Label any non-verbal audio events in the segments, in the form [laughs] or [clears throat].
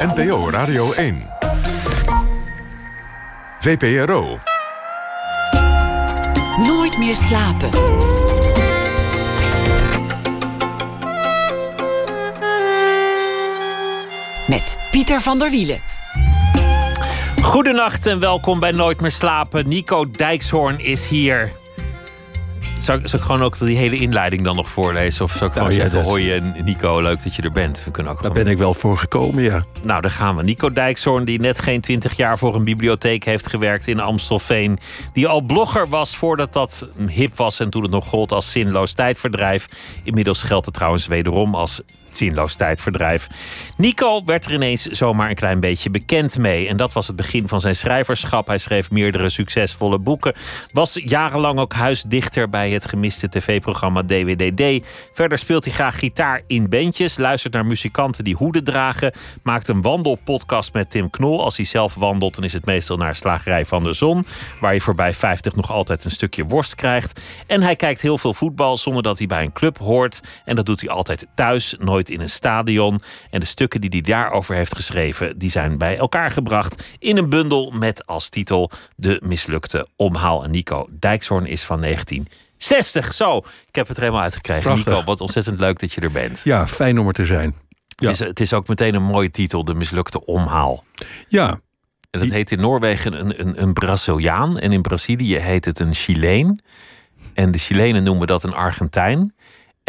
NPO Radio 1. VPRO. Nooit meer slapen. Met Pieter van der Wielen. Goedenacht en welkom bij Nooit meer slapen. Nico Dijkshoorn is hier. Ik- zal ik gewoon ook die hele inleiding dan nog voorlezen? Of zal ik gewoon Nou zeggen, hoi eh, Nico, leuk dat je er bent. We kunnen ook Daar gewoon... ben ik wel voor gekomen, ja. Nou, daar gaan we. Nico Dijkshoorn, die net geen twintig jaar voor een bibliotheek heeft gewerkt in Amstelveen. Die al blogger was voordat dat hip was en toen het nog gold als zinloos tijdverdrijf. Inmiddels geldt het trouwens wederom als zinloos tijdverdrijf. Nico werd er ineens zomaar een klein beetje bekend mee. En dat was het begin van zijn schrijverschap. Hij schreef meerdere succesvolle boeken. Was jarenlang ook huisdichter bij het gemiste tv-programma DWDD. Verder speelt hij graag gitaar in bandjes. Luistert naar muzikanten die hoeden dragen. Maakt een wandelpodcast met Tim Knol. Als hij zelf wandelt, dan is het meestal naar Slagerij van de Zon. Waar je voorbij 50 nog altijd een stukje worst krijgt. En hij kijkt heel veel voetbal zonder dat hij bij een club hoort. En dat doet hij altijd thuis, nooit in een stadion. En de stukken die hij daarover heeft geschreven, die zijn bij elkaar gebracht in een bundel met als titel De mislukte omhaal. En Nico Dijkshoorn is van 1960. Zo, ik heb het er helemaal uitgekregen. Prachtig. Nico, wat ontzettend leuk dat je er bent. Ja, fijn om er te zijn. Ja. Het, is, het is ook meteen een mooie titel, De mislukte omhaal. Ja, En dat heet in Noorwegen een, een, een Braziliaan. En in Brazilië heet het een Chileen. En de Chilenen noemen dat een Argentijn.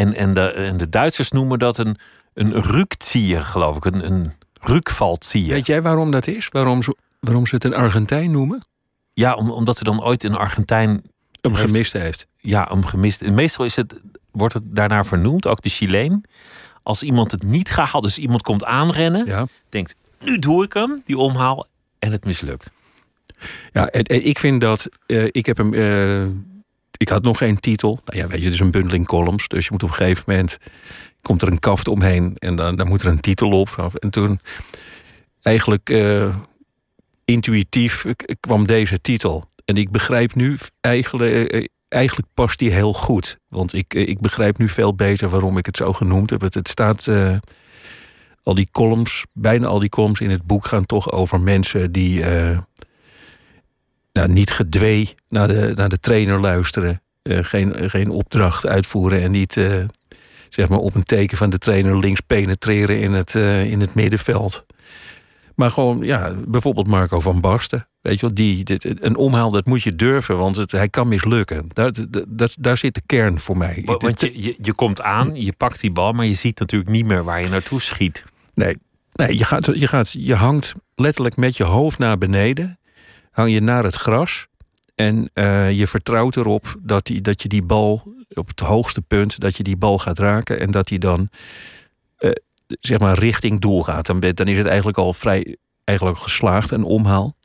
En, en, de, en de Duitsers noemen dat een, een Rückzieher, geloof ik. Een, een weet jij waarom dat is? Waarom ze, waarom ze het een Argentijn noemen? Ja, om, omdat er dan ooit een Argentijn Hem Heeft- gemist heeft. ja, hem gemist. En meestal is het, wordt het daarnaar vernoemd, ook de Chileen. Als iemand het niet gehaald, dus iemand komt aanrennen, Ja, denkt, nu doe ik hem, die omhaal, en het mislukt. ja en, en ik vind dat... eh, ik heb hem... eh, ik had nog geen titel. Nou ja, weet je, het is een bundeling columns. Dus je moet op een gegeven moment... komt er een kaft omheen en dan, dan moet er een titel op. En toen eigenlijk eh, intuïtief kwam deze titel. En ik begrijp nu eigenlijk... eh, Eigenlijk past die heel goed. Want ik, eh, ik begrijp nu veel beter waarom ik het zo genoemd heb. Het, het staat... al die columns, bijna al die columns in het boek gaan toch over mensen die nou, niet gedwee naar de, naar de trainer luisteren. eh, geen, geen opdracht uitvoeren en niet eh, zeg maar op een teken van de trainer links penetreren in het, eh, in het middenveld. Maar gewoon, ja, bijvoorbeeld Marco van Basten. Weet je wel, die, dit, een omhaal, dat moet je durven, want het, hij kan mislukken. Daar, daar, daar zit de kern voor mij. Wa- Want je, je, je komt aan, je pakt die bal, maar je ziet natuurlijk niet meer waar je naartoe schiet. Nee, nee je, gaat, je, gaat, je hangt letterlijk met je hoofd naar beneden. Hang je naar het gras. En eh, je vertrouwt erop dat, die, dat je die bal op het hoogste punt... dat je die bal gaat raken en dat die dan eh, zeg maar richting doel gaat. Dan, dan is het eigenlijk al vrij eigenlijk geslaagd, een omhaal.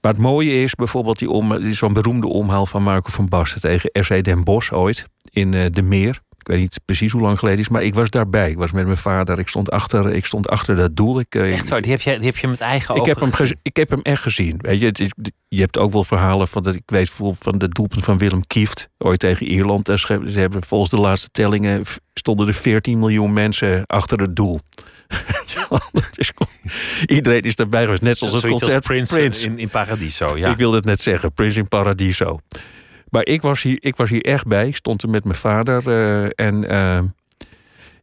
Maar het mooie is bijvoorbeeld die om, zo'n beroemde omhaal van Marco van Basten... tegen RC Den Bosch ooit in eh, De Meer. Ik weet niet precies hoe lang geleden is, maar ik was daarbij. Ik was met mijn vader, ik stond achter, ik stond achter dat doel. Ik, eh, Echt waar, die heb je, die heb je met eigen ik ogen heb, hem gezien. ik heb hem echt gezien. Weet je, het is, je hebt ook wel verhalen van dat ik weet van de doelpunt van Willem Kieft ooit tegen Ierland. Ze hebben volgens de laatste tellingen stonden er 14 miljoen mensen achter het doel. [laughs] [laughs] Iedereen is daarbij geweest, net zoals het Zoiets als concert Prince, In, in Paradiso, ja. Ik wilde het net zeggen, Prince in Paradiso. Maar ik was hier, ik was hier echt bij. Ik stond er met mijn vader. eh, en eh,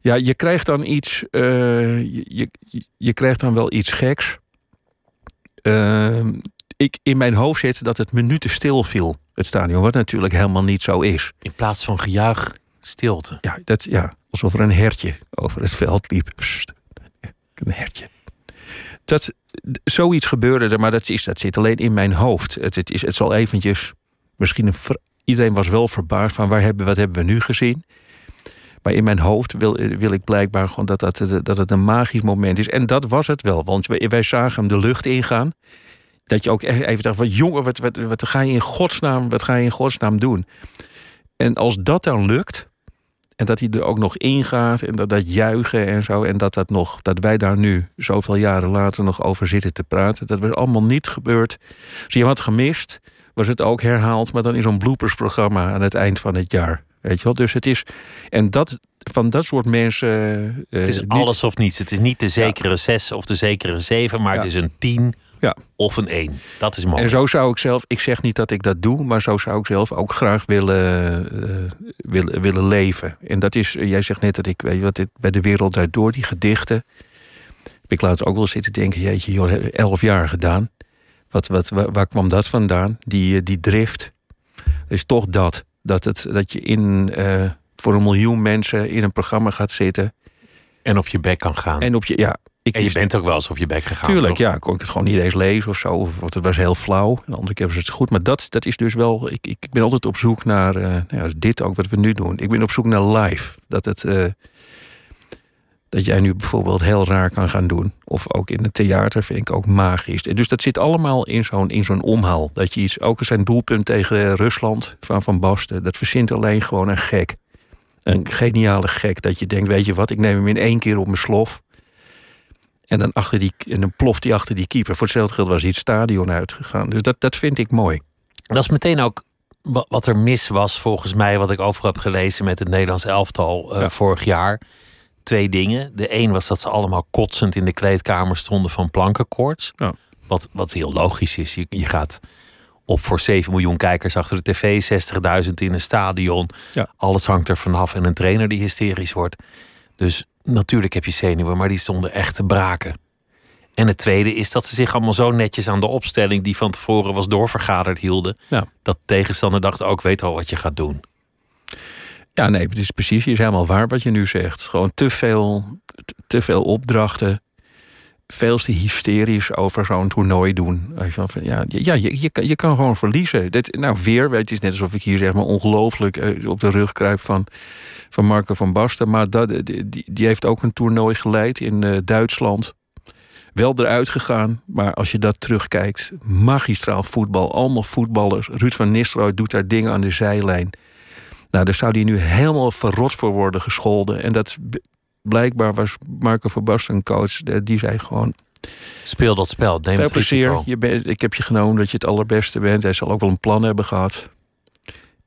ja, je krijgt dan iets. eh, je, je, je krijgt dan wel iets geks. Ik, in mijn hoofd zit dat het minuten stil viel, het stadion. Wat natuurlijk helemaal niet zo is. In plaats van gejuich, stilte. Ja, dat, ja alsof er een hertje over het veld liep. Een hertje. Dat, zoiets gebeurde er, maar dat, is, dat zit alleen in mijn hoofd. Het, het, is, het zal eventjes... Misschien iedereen was wel verbaasd van waar hebben, wat hebben we nu gezien. Maar in mijn hoofd wil, wil ik blijkbaar gewoon dat, dat, dat het een magisch moment is. En dat was het wel, want wij, wij zagen hem de lucht ingaan. Dat je ook echt even dacht van jongen, wat, wat, wat, ga je in godsnaam, wat ga je in godsnaam doen? En als dat dan lukt, en dat hij er ook nog ingaat en dat, dat juichen en zo. En dat, dat, nog, dat wij daar nu zoveel jaren later nog over zitten te praten. Dat was allemaal niet gebeurd. Als je wat gemist, was het ook herhaald. Maar dan in zo'n bloopersprogramma aan het eind van het jaar. Weet je wel? Dus het is. En dat, van dat soort mensen. eh, Het is alles of niets. Het is niet de zekere 6 of de zekere 7, maar het is een 10 Ja. of een 1. Dat is mooi. En zo zou ik zelf, ik zeg niet dat ik dat doe, maar zo zou ik zelf ook graag willen, eh, willen, willen leven. En dat is, jij zegt net dat ik, weet je wat, dit, bij de wereld draait door, die gedichten. Heb ik laatst ook wel zitten denken, jeetje, joh, elf jaar gedaan. Wat, wat, waar, waar kwam dat vandaan? Die, eh, die drift. is toch dat. Dat, het, dat je in, eh, voor een miljoen mensen in een programma gaat zitten. En op je bek kan gaan. En, op je, ja, ik je bent ook wel eens op je bek gegaan. Tuurlijk, toch? ja. Kon ik het gewoon niet eens lezen of zo. Of het was heel flauw. En de andere keer was het goed. Maar dat, dat is dus wel... Ik, ik ben altijd op zoek naar... eh, nou ja, dit ook wat we nu doen. Ik ben op zoek naar live. Dat het... dat jij nu bijvoorbeeld heel raar kan gaan doen. Of ook in het theater vind ik ook magisch. Dus dat zit allemaal in zo'n, in zo'n omhaal. Dat je iets... Ook zijn doelpunt tegen Rusland van Van Basten. Dat verzint alleen gewoon een gek. Een geniale gek. Dat je denkt, weet je wat, ik neem hem in één keer op mijn slof. En dan, achter die, en dan ploft hij achter die keeper. Voor hetzelfde geld was hij het stadion uitgegaan. Dus dat, dat vind ik mooi. Dat is meteen ook wa- wat er mis was, volgens mij, wat ik over heb gelezen met het Nederlands elftal eh, Ja. vorig jaar. Twee dingen. De een was dat ze allemaal kotsend in de kleedkamer stonden van plankenkoorts. Ja. Wat, wat heel logisch is. Je, je gaat op voor 7 miljoen kijkers achter de tv, 60.000 in een stadion. Ja. Alles hangt er vanaf en een trainer die hysterisch wordt. Dus natuurlijk heb je zenuwen, maar die stonden echt te braken. En het tweede is dat ze zich allemaal zo netjes aan de opstelling die van tevoren was doorvergaderd hielden. Ja. Dat de tegenstander dacht ook, weet al wat je gaat doen. Ja, nee, het is precies. Is helemaal waar wat je nu zegt. Gewoon te veel, te- veel opdrachten. Veel te hysterisch over zo'n toernooi doen. Ja, ja je, je, kan, je kan gewoon verliezen. Dit, nou, weer, het is net alsof ik hier zeg maar ongelooflijk eh, op de rug kruip van, van Marco van Basten. Maar dat, die, die- die heeft ook een toernooi geleid in eh, Duitsland. Wel eruit gegaan, maar als je dat terugkijkt, magistraal voetbal, allemaal voetballers. Ruud van Nistelrooy doet daar dingen aan de zijlijn. Nou, daar zou die nu helemaal verrot voor worden gescholden. En dat blijkbaar was Marco van Basten een coach. Die zei gewoon, Speel dat spel, neem het plezier. Je ik heb je genomen dat je het allerbeste bent. Hij zal ook wel een plan hebben gehad.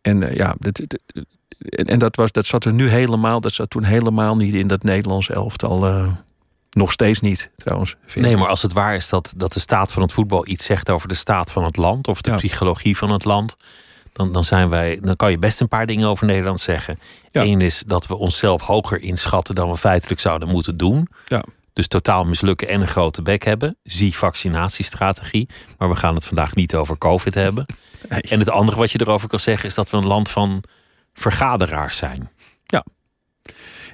En eh, ja, dat, dat- en, dat, was, dat zat er nu helemaal, dat zat toen helemaal niet in dat Nederlands elftal. eh, nog steeds niet, trouwens. Nee, ik. maar als het waar is dat, dat de staat van het voetbal iets zegt over de staat van het land of de Ja. psychologie van het land, dan, dan, zijn wij, dan kan je best een paar dingen over Nederland zeggen. Ja. Eén is dat we onszelf hoger inschatten dan we feitelijk zouden moeten doen. Ja. Dus totaal mislukken en een grote bek hebben. Zie vaccinatiestrategie. Maar we gaan het vandaag niet over COVID hebben. [laughs] Nee. En het andere wat je erover kan zeggen is dat we een land van vergaderaars zijn.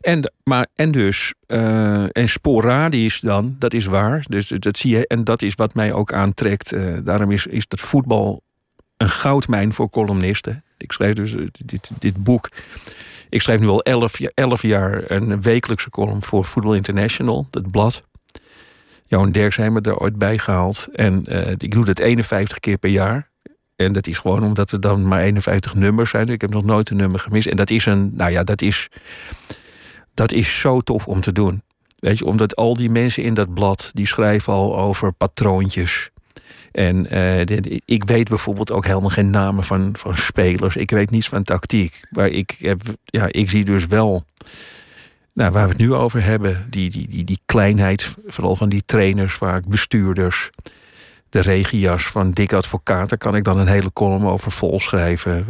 En, maar, en dus, eh, en sporadisch dan, dat is waar. Dus dat zie je, en dat is wat mij ook aantrekt. Eh, daarom is, is dat voetbal een goudmijn voor columnisten. Ik schrijf dus eh, dit, dit boek. Ik schrijf nu al elf, elf jaar een wekelijkse column voor Voetbal International, dat blad. Johan Derks heeft me er ooit bij gehaald. En eh, ik doe dat 51 keer per jaar. En dat is gewoon omdat er dan maar 51 nummers zijn. Ik heb nog nooit een nummer gemist. En dat is een, nou ja, dat is dat is zo tof om te doen. Weet je, omdat al die mensen in dat blad, die schrijven al over patroontjes. En eh, ik weet bijvoorbeeld ook helemaal geen namen van, van spelers. Ik weet niets van tactiek. Maar ik, heb, ja, ik zie dus wel, nou, waar we het nu over hebben, die, die, die, die kleinheid, vooral van die trainers, vaak bestuurders. De regias van Dick Advocaat, daar kan ik dan een hele column over volschrijven.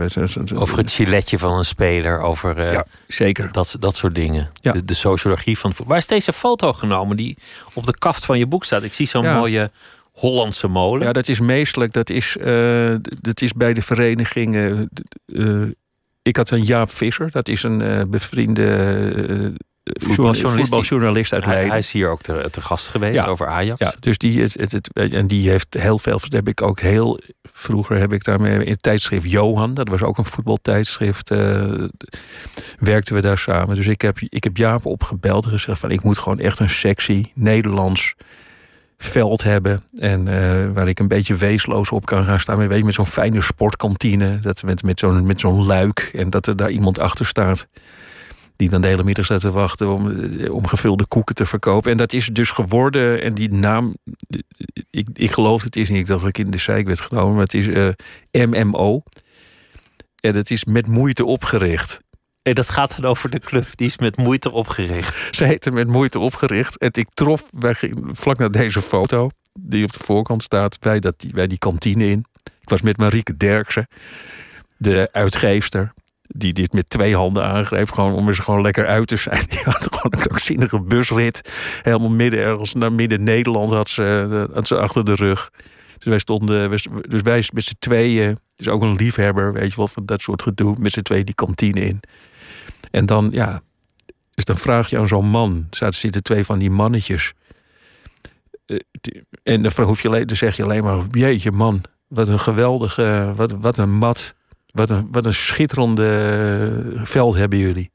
Over het giletje van een speler, over eh, Ja, zeker. dat, dat soort dingen. Ja. De, de sociologie van voetbal. Waar is deze foto genomen die op de kaft van je boek staat? Ik zie zo'n Ja. mooie Hollandse molen. Ja, dat is meestelijk. Dat is, eh, dat is bij de vereniging. eh, ik had een Jaap Visser, dat is een eh, bevriende Voetbaljournalist. voetbaljournalist uit hij, Leiden. hij is hier ook te, te gast geweest Ja. over Ajax. Ja, dus die, het, het, het- en die heeft heel veel. Dat heb ik ook heel. Vroeger heb ik daarmee in het tijdschrift Johan, dat was ook een voetbaltijdschrift. eh, werkten we daar samen. Dus ik heb, ik heb Jaap opgebeld en gezegd: van ik moet gewoon echt een sexy Nederlands veld hebben. En eh, waar ik een beetje weesloos op kan gaan staan. Weet je, met zo'n fijne sportkantine. Dat met, met zo'n met zo'n luik. En dat er daar iemand achter staat. Die dan de hele middag staat te wachten om, eh, om gevulde koeken te verkopen. En dat is dus geworden. En die naam, eh, ik, ik geloof het is niet. Ik dat ik in de zeik werd genomen. Maar het is MMO. En het is met moeite opgericht. En dat gaat dan over de club. Die is met moeite opgericht. Ze heette met moeite opgericht. En ik trof wij vlak naar deze foto, die op de voorkant staat, bij, dat, bij die kantine in. Ik was met Marieke Derksen, de uitgeefster. Die dit met twee handen aangreep, gewoon om er gewoon lekker uit te zijn. [laughs] Die had gewoon een krankzinnige busrit. Helemaal midden ergens naar midden Nederland had ze, eh, had ze achter de rug. Dus wij stonden, dus wij met z'n tweeën, dus ook een liefhebber, weet je wel, van dat soort gedoe, met z'n tweeën die kantine in. En dan, ja, dus dan vraag je aan zo'n man, er zitten twee van die mannetjes. Eh, En dan hoef je dan zeg je alleen maar, jeetje man, wat een geweldige, wat, wat een mat, wat een, wat een schitterende eh, veld hebben jullie.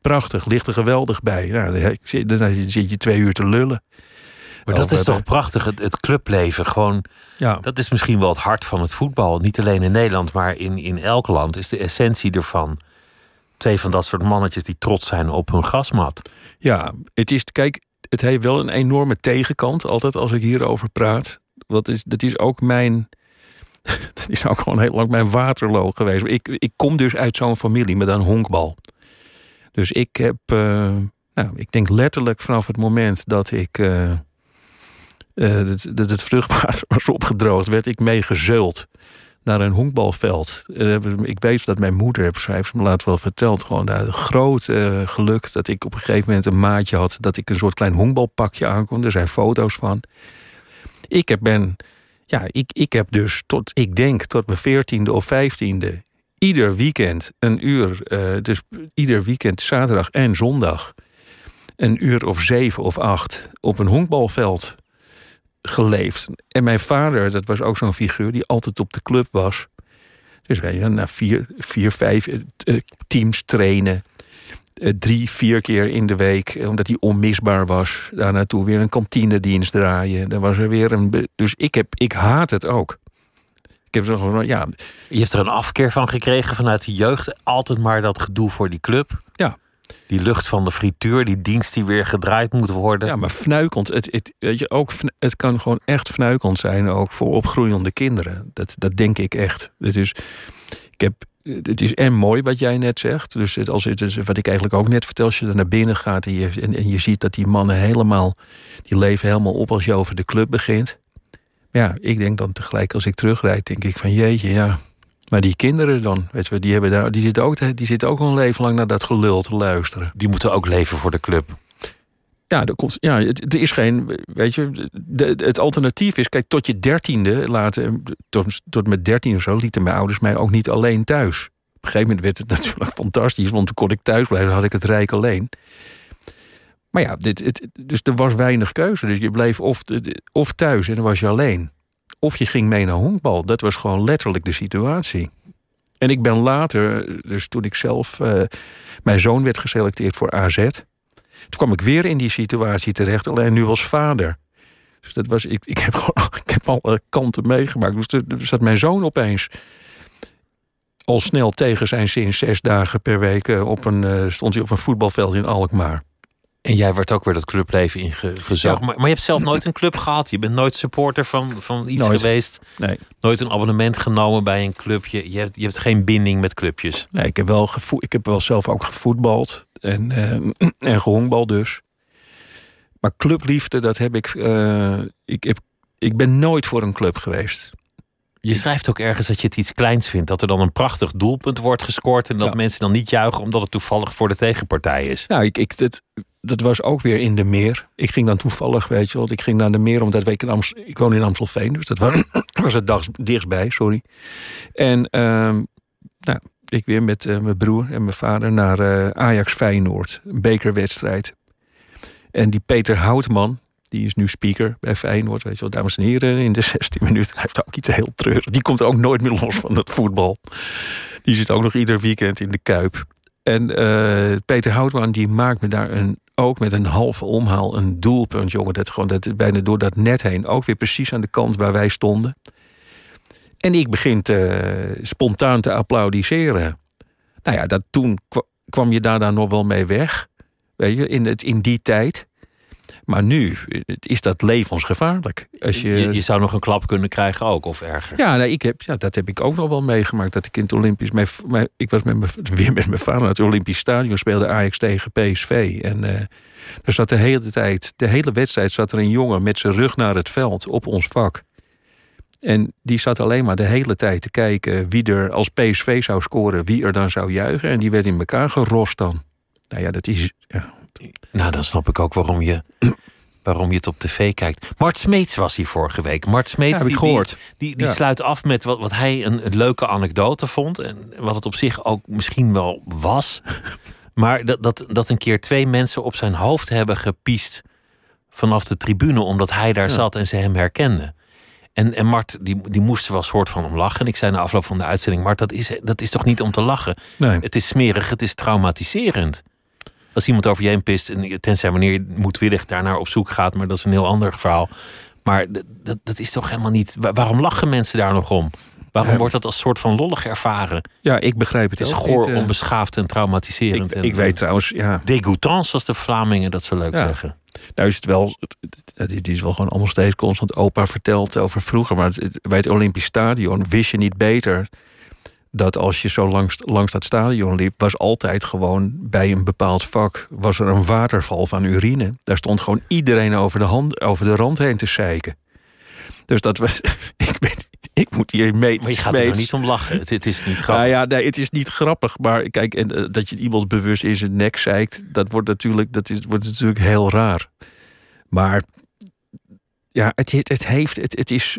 Prachtig, ligt er geweldig bij. Nou, dan zit- je twee uur te lullen. Maar dat Over is toch prachtig, het, het clubleven. Gewoon, Ja, dat is misschien wel het hart van het voetbal. Niet alleen in Nederland, maar in, in elk land is de essentie ervan. Twee van dat soort mannetjes die trots zijn op hun grasmat. Ja, het is, kijk, het heeft wel een enorme tegenkant, altijd als ik hierover praat. Dat is, dat is ook mijn. [laughs] Het is ook gewoon heel lang mijn waterloo geweest. Ik, ik kom dus uit zo'n familie met een honkbal. Dus ik heb, eh, nou, ik denk letterlijk vanaf het moment dat ik. eh, eh, dat, dat het vruchtwater [laughs] was opgedroogd, werd ik meegezeuld naar een honkbalveld. Eh, ik weet dat mijn moeder, heeft ze me later wel verteld, gewoon daar groot eh, geluk dat ik op een gegeven moment een maatje had, dat ik een soort klein honkbalpakje aankon. Er zijn foto's van. Ik heb ben, ja, ik, ik heb dus tot, ik denk tot mijn veertiende of vijftiende, ieder weekend een uur, eh, dus ieder weekend zaterdag en zondag, een uur of zeven of acht op een honkbalveld geleefd. En mijn vader, dat was ook zo'n figuur die altijd op de club was. Dus wij na nou, vier, vier vijf eh, eh, teams trainen. Eh, drie, vier keer in de week, omdat hij onmisbaar was. Daar naartoe weer een kantinedienst draaien. Dan was er weer een. Dus ik, heb, ik haat het ook. Ik heb zo gewoon, ja, Je hebt er een afkeer van gekregen vanuit de jeugd. Altijd maar dat gedoe voor die club. Ja. Die lucht van de frituur, die dienst die weer gedraaid moet worden. Ja, maar fnuikend. Het, het, weet je, ook, het kan gewoon echt fnuikend zijn, ook voor opgroeiende kinderen. Dat, dat denk ik echt. Het is, ik heb, het is en mooi wat jij net zegt. Dus als het, dus wat ik eigenlijk ook net vertel, als je er naar binnen gaat en je, en, je ziet dat die mannen helemaal, die leven helemaal op als je over de club begint. Ja, ik denk dan tegelijk als ik terugrijd, denk ik van jeetje, ja. Maar die kinderen dan, weet je, die, hebben daar, die, zitten ook, die zitten ook een leven lang naar dat gelul te luisteren. Die moeten ook leven voor de club. Ja, er, ja er is geen. Weet je, het alternatief is. Kijk, tot je dertiende, laten, tot, tot mijn dertiende of zo, lieten mijn ouders mij ook niet alleen thuis. Op een gegeven moment werd het [laughs] natuurlijk fantastisch, want toen kon ik thuis blijven, had ik het rijk alleen. Maar ja, dit, het, dus er was weinig keuze. Dus je bleef of, of thuis en dan was je alleen. Of je ging mee naar honkbal. Dat was gewoon letterlijk de situatie. En ik ben later, dus toen ik zelf. Uh, mijn zoon werd geselecteerd voor AZ. Toen kwam ik weer in die situatie terecht, alleen nu als vader. Dus dat was, ik, ik, heb [laughs] gewoon, ik heb alle kanten meegemaakt. Dus zat mijn zoon opeens al snel tegen zijn zin zes dagen per week op een, uh, stond hij op een voetbalveld in Alkmaar. En jij werd ook weer dat clubleven ingezogen. Ja. Maar, maar, je hebt zelf nooit een club gehad. Je bent nooit supporter van, van iets nooit. geweest. Nee. Nooit een abonnement genomen bij een clubje. Je hebt, je hebt geen binding met clubjes. Nee, ik heb wel, gevo- ik heb wel zelf ook gevoetbald. En, uh, [clears throat] en gehonkbal dus. Maar clubliefde, dat heb ik, uh, ik, heb. Ik ben nooit voor een club geweest. Je schrijft ook ergens dat je het iets kleins vindt. Dat er dan een prachtig doelpunt wordt gescoord. En dat ja. mensen dan niet juichen omdat het toevallig voor de tegenpartij is. Nou, ik, ik, dat, dat was ook weer in de meer. Ik ging dan toevallig, weet je wel. Ik ging naar de meer omdat ik ik woon in Amstelveen. Dus dat was, [clears throat] was het dag dichtstbij, sorry. En uh, nou, ik weer met uh, mijn broer en mijn vader naar uh, Ajax Feyenoord. Een bekerwedstrijd. En die Peter Houtman, die is nu speaker bij Feyenoord. Weet je wel, dames en heren, in de [laughs] 16 minuten. Hij heeft ook iets heel treurig. Die komt ook nooit meer los van het voetbal. Die zit ook nog ieder weekend in de Kuip. En uh, Peter Houtman, die maakt me daar een, ook met een halve omhaal een doelpunt, jongen. Dat gewoon dat, bijna door dat net heen. Ook weer precies aan de kant waar wij stonden. En ik begin te, spontaan te applaudisseren. Nou ja, dat, toen kwam je daar dan nog wel mee weg. Weet je, in, het, in die tijd. Maar nu eh, is dat levensgevaarlijk. Als je, Je, je zou nog een klap kunnen krijgen ook, of erger. Ja, nou, ik heb, ja, dat heb ik ook nog wel meegemaakt. Dat ik in het Olympisch. Mijn, mijn- ik was met mijn, [laughs] weer met mijn vader naar het Olympisch Stadion. Speelde Ajax tegen PSV. En eh er zat de hele tijd, de hele wedstrijd zat er een jongen met zijn rug naar het veld op ons vak. En die zat alleen maar de hele tijd te kijken wie er als PSV zou scoren, wie er dan zou juichen. En die werd in elkaar gerost dan. Nou ja, dat is. Ja, Nou, dan snap ik ook waarom je, waarom je het op tv kijkt. Mart Smeets was hier vorige week. Mart Smeets Ja, heb ik die, die, gehoord. die, Ja. sluit af met wat, wat hij een, een leuke anekdote vond. En wat het op zich ook misschien wel was. [laughs] Maar dat, dat, dat een keer twee mensen op zijn hoofd hebben gepiest vanaf de tribune, omdat hij daar zat en ze hem herkenden. En, en Mart, die, die moest er wel soort van om lachen. En ik zei na afloop van de uitzending: Mart, dat is, dat is toch niet om te lachen? nee. Het is smerig, het is traumatiserend. Als iemand over je heen pist, en tenzij wanneer je moedwillig daarnaar op zoek gaat, maar dat is een heel ander verhaal. Maar dat, dat is toch helemaal niet. wa- Waarom lachen mensen daar nog om? Waarom wordt dat als soort van lollig ervaren? ja, ik begrijp het, Het is goor, niet, eh. onbeschaafd en traumatiserend. ik, en, ik weet trouwens, ja, Dégoûtant, zoals de Vlamingen dat zo leuk Ja. zeggen. Nou is het wel, het, is wel gewoon allemaal steeds constant opa verteld over vroeger. Maar het- het- bij het Olympisch Stadion wist je niet beter dat als je zo langs, langs dat stadion liep, was altijd gewoon bij een bepaald vak was er een waterval van urine. Daar stond gewoon iedereen over de, hand, over de rand heen te zeiken. Dus dat was, [laughs] ik, ben, ik moet hier mee. Maar je gaat er nou niet om lachen. Het, het is niet grappig. Nou ja, nee, het is niet grappig. Maar kijk, en, eh, dat je iemand bewust in zijn nek zeikt, dat wordt natuurlijk, dat is, wordt natuurlijk heel raar. Maar ja, het, het, het heeft, het, het is.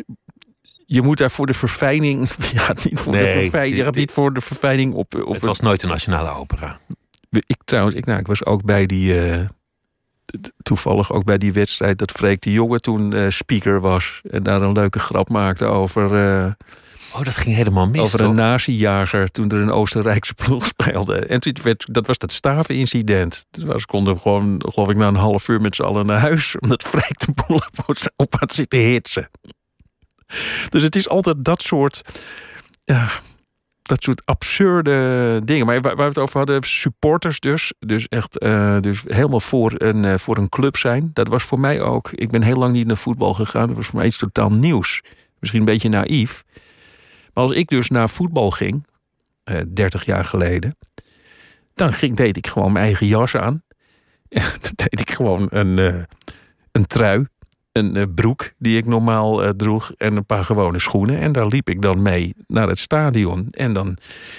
Je moet daar voor de verfijning. [laughs] Ja, niet voor de verfijning. Je gaat niet voor de verfijning op. op het was nooit een nationale opera. ik trouwens, ik, nou, ik was ook bij die. eh, toevallig ook bij die wedstrijd dat Freek de Jonge toen eh, speaker was. En daar een leuke grap maakte over. eh, Oh, dat ging helemaal mis. over toch? een nazi-jager toen er een Oostenrijkse ploeg [laughs] speelde. En toen werd, dat was dat stavenincident. Dus ze konden gewoon, geloof ik, na een half uur met z'n allen naar huis. Omdat Freek de boel op, op had zitten hitsen. [laughs] Dus het is altijd dat soort... Ja, dat soort absurde dingen. Maar waar, we het over hadden, supporters dus. Dus echt eh, dus helemaal voor een, eh, voor een club zijn. Dat was voor mij ook... Ik ben heel lang niet naar voetbal gegaan. Dat was voor mij iets totaal nieuws. Misschien een beetje naïef. Maar als ik dus naar voetbal ging, eh 30 jaar geleden, dan ging, deed ik gewoon mijn eigen jas aan. [laughs] dan deed ik gewoon een, een trui, een eh, broek die ik normaal eh, droeg en een paar gewone schoenen. En daar liep ik dan mee naar het stadion. En dan,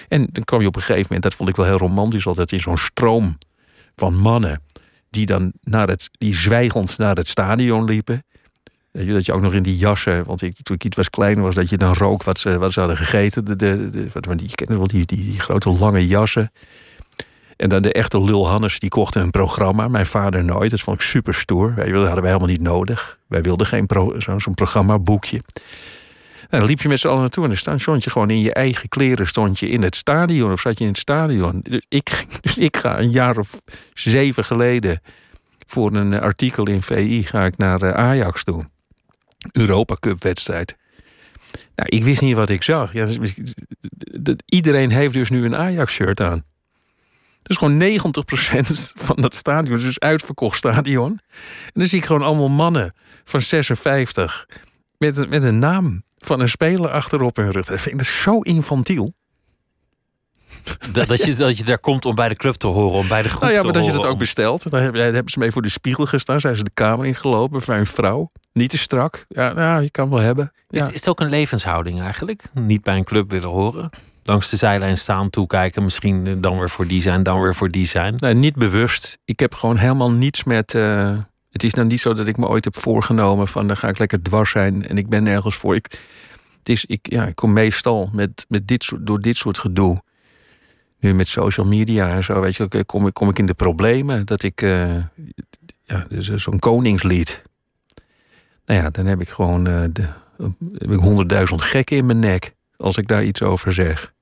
en dan kwam je op een gegeven moment, dat vond ik wel heel romantisch, altijd in zo'n stroom van mannen die dan naar het, die zwijgend naar het stadion liepen. Dat je ook nog in die jassen, want ik, toen ik iets was kleiner was, dat je dan rook wat ze, wat ze hadden gegeten. De, de, de, die, je kent wel die, die, die grote lange jassen. En dan de echte lul Hannes, die kochten een programma. Mijn vader nooit. Dat vond ik super stoer. Dat hadden wij helemaal niet nodig. Wij wilden geen zo'n programmaboekje. En dan liep je met z'n allen naartoe en dan stond- je gewoon in je eigen kleren stond je in het stadion of zat je in het stadion. Dus ik, [laughs] dus ik ga een jaar of zeven geleden voor een eh, artikel in VI ga ik naar eh, Ajax toe. Europa Cup wedstrijd. Nou, ik wist niet wat ik zag. Ja, iedereen heeft dus nu een Ajax-shirt aan. Dus gewoon 90% van dat stadion dus uitverkocht stadion. En dan zie ik gewoon allemaal mannen van 56 met een, met een naam van een speler achterop hun rug. Dat vind ik zo infantiel. Dat, dat, je, dat je daar komt om bij de club te horen, om bij de groep Nou ja, te maar dat je dat ook om- bestelt. Dan hebben, ze mee voor de spiegel gestaan. Zijn ze de kamer ingelopen voor een vrouw. Niet te strak. Ja, nou, je kan wel hebben. Is, is het ook een levenshouding eigenlijk? Niet bij een club willen horen? Langs de zijlijn staan, toekijken. Misschien eh, dan weer voor die zijn, dan weer voor die zijn. Nee, niet bewust. Ik heb gewoon helemaal niets met. eh, het is nou niet zo dat ik me ooit heb voorgenomen van dan ga ik lekker dwars zijn en ik ben nergens voor. Ik, het is, ik, ja, ik kom meestal met, met dit soort, door dit soort gedoe. Nu met social media en zo, weet je, kom, ik- kom ik in de problemen dat ik. eh, ja, dus zo'n koningslied. Nou ja, dan heb ik gewoon de, heb ik honderdduizend gekken in mijn nek als ik daar iets over zeg.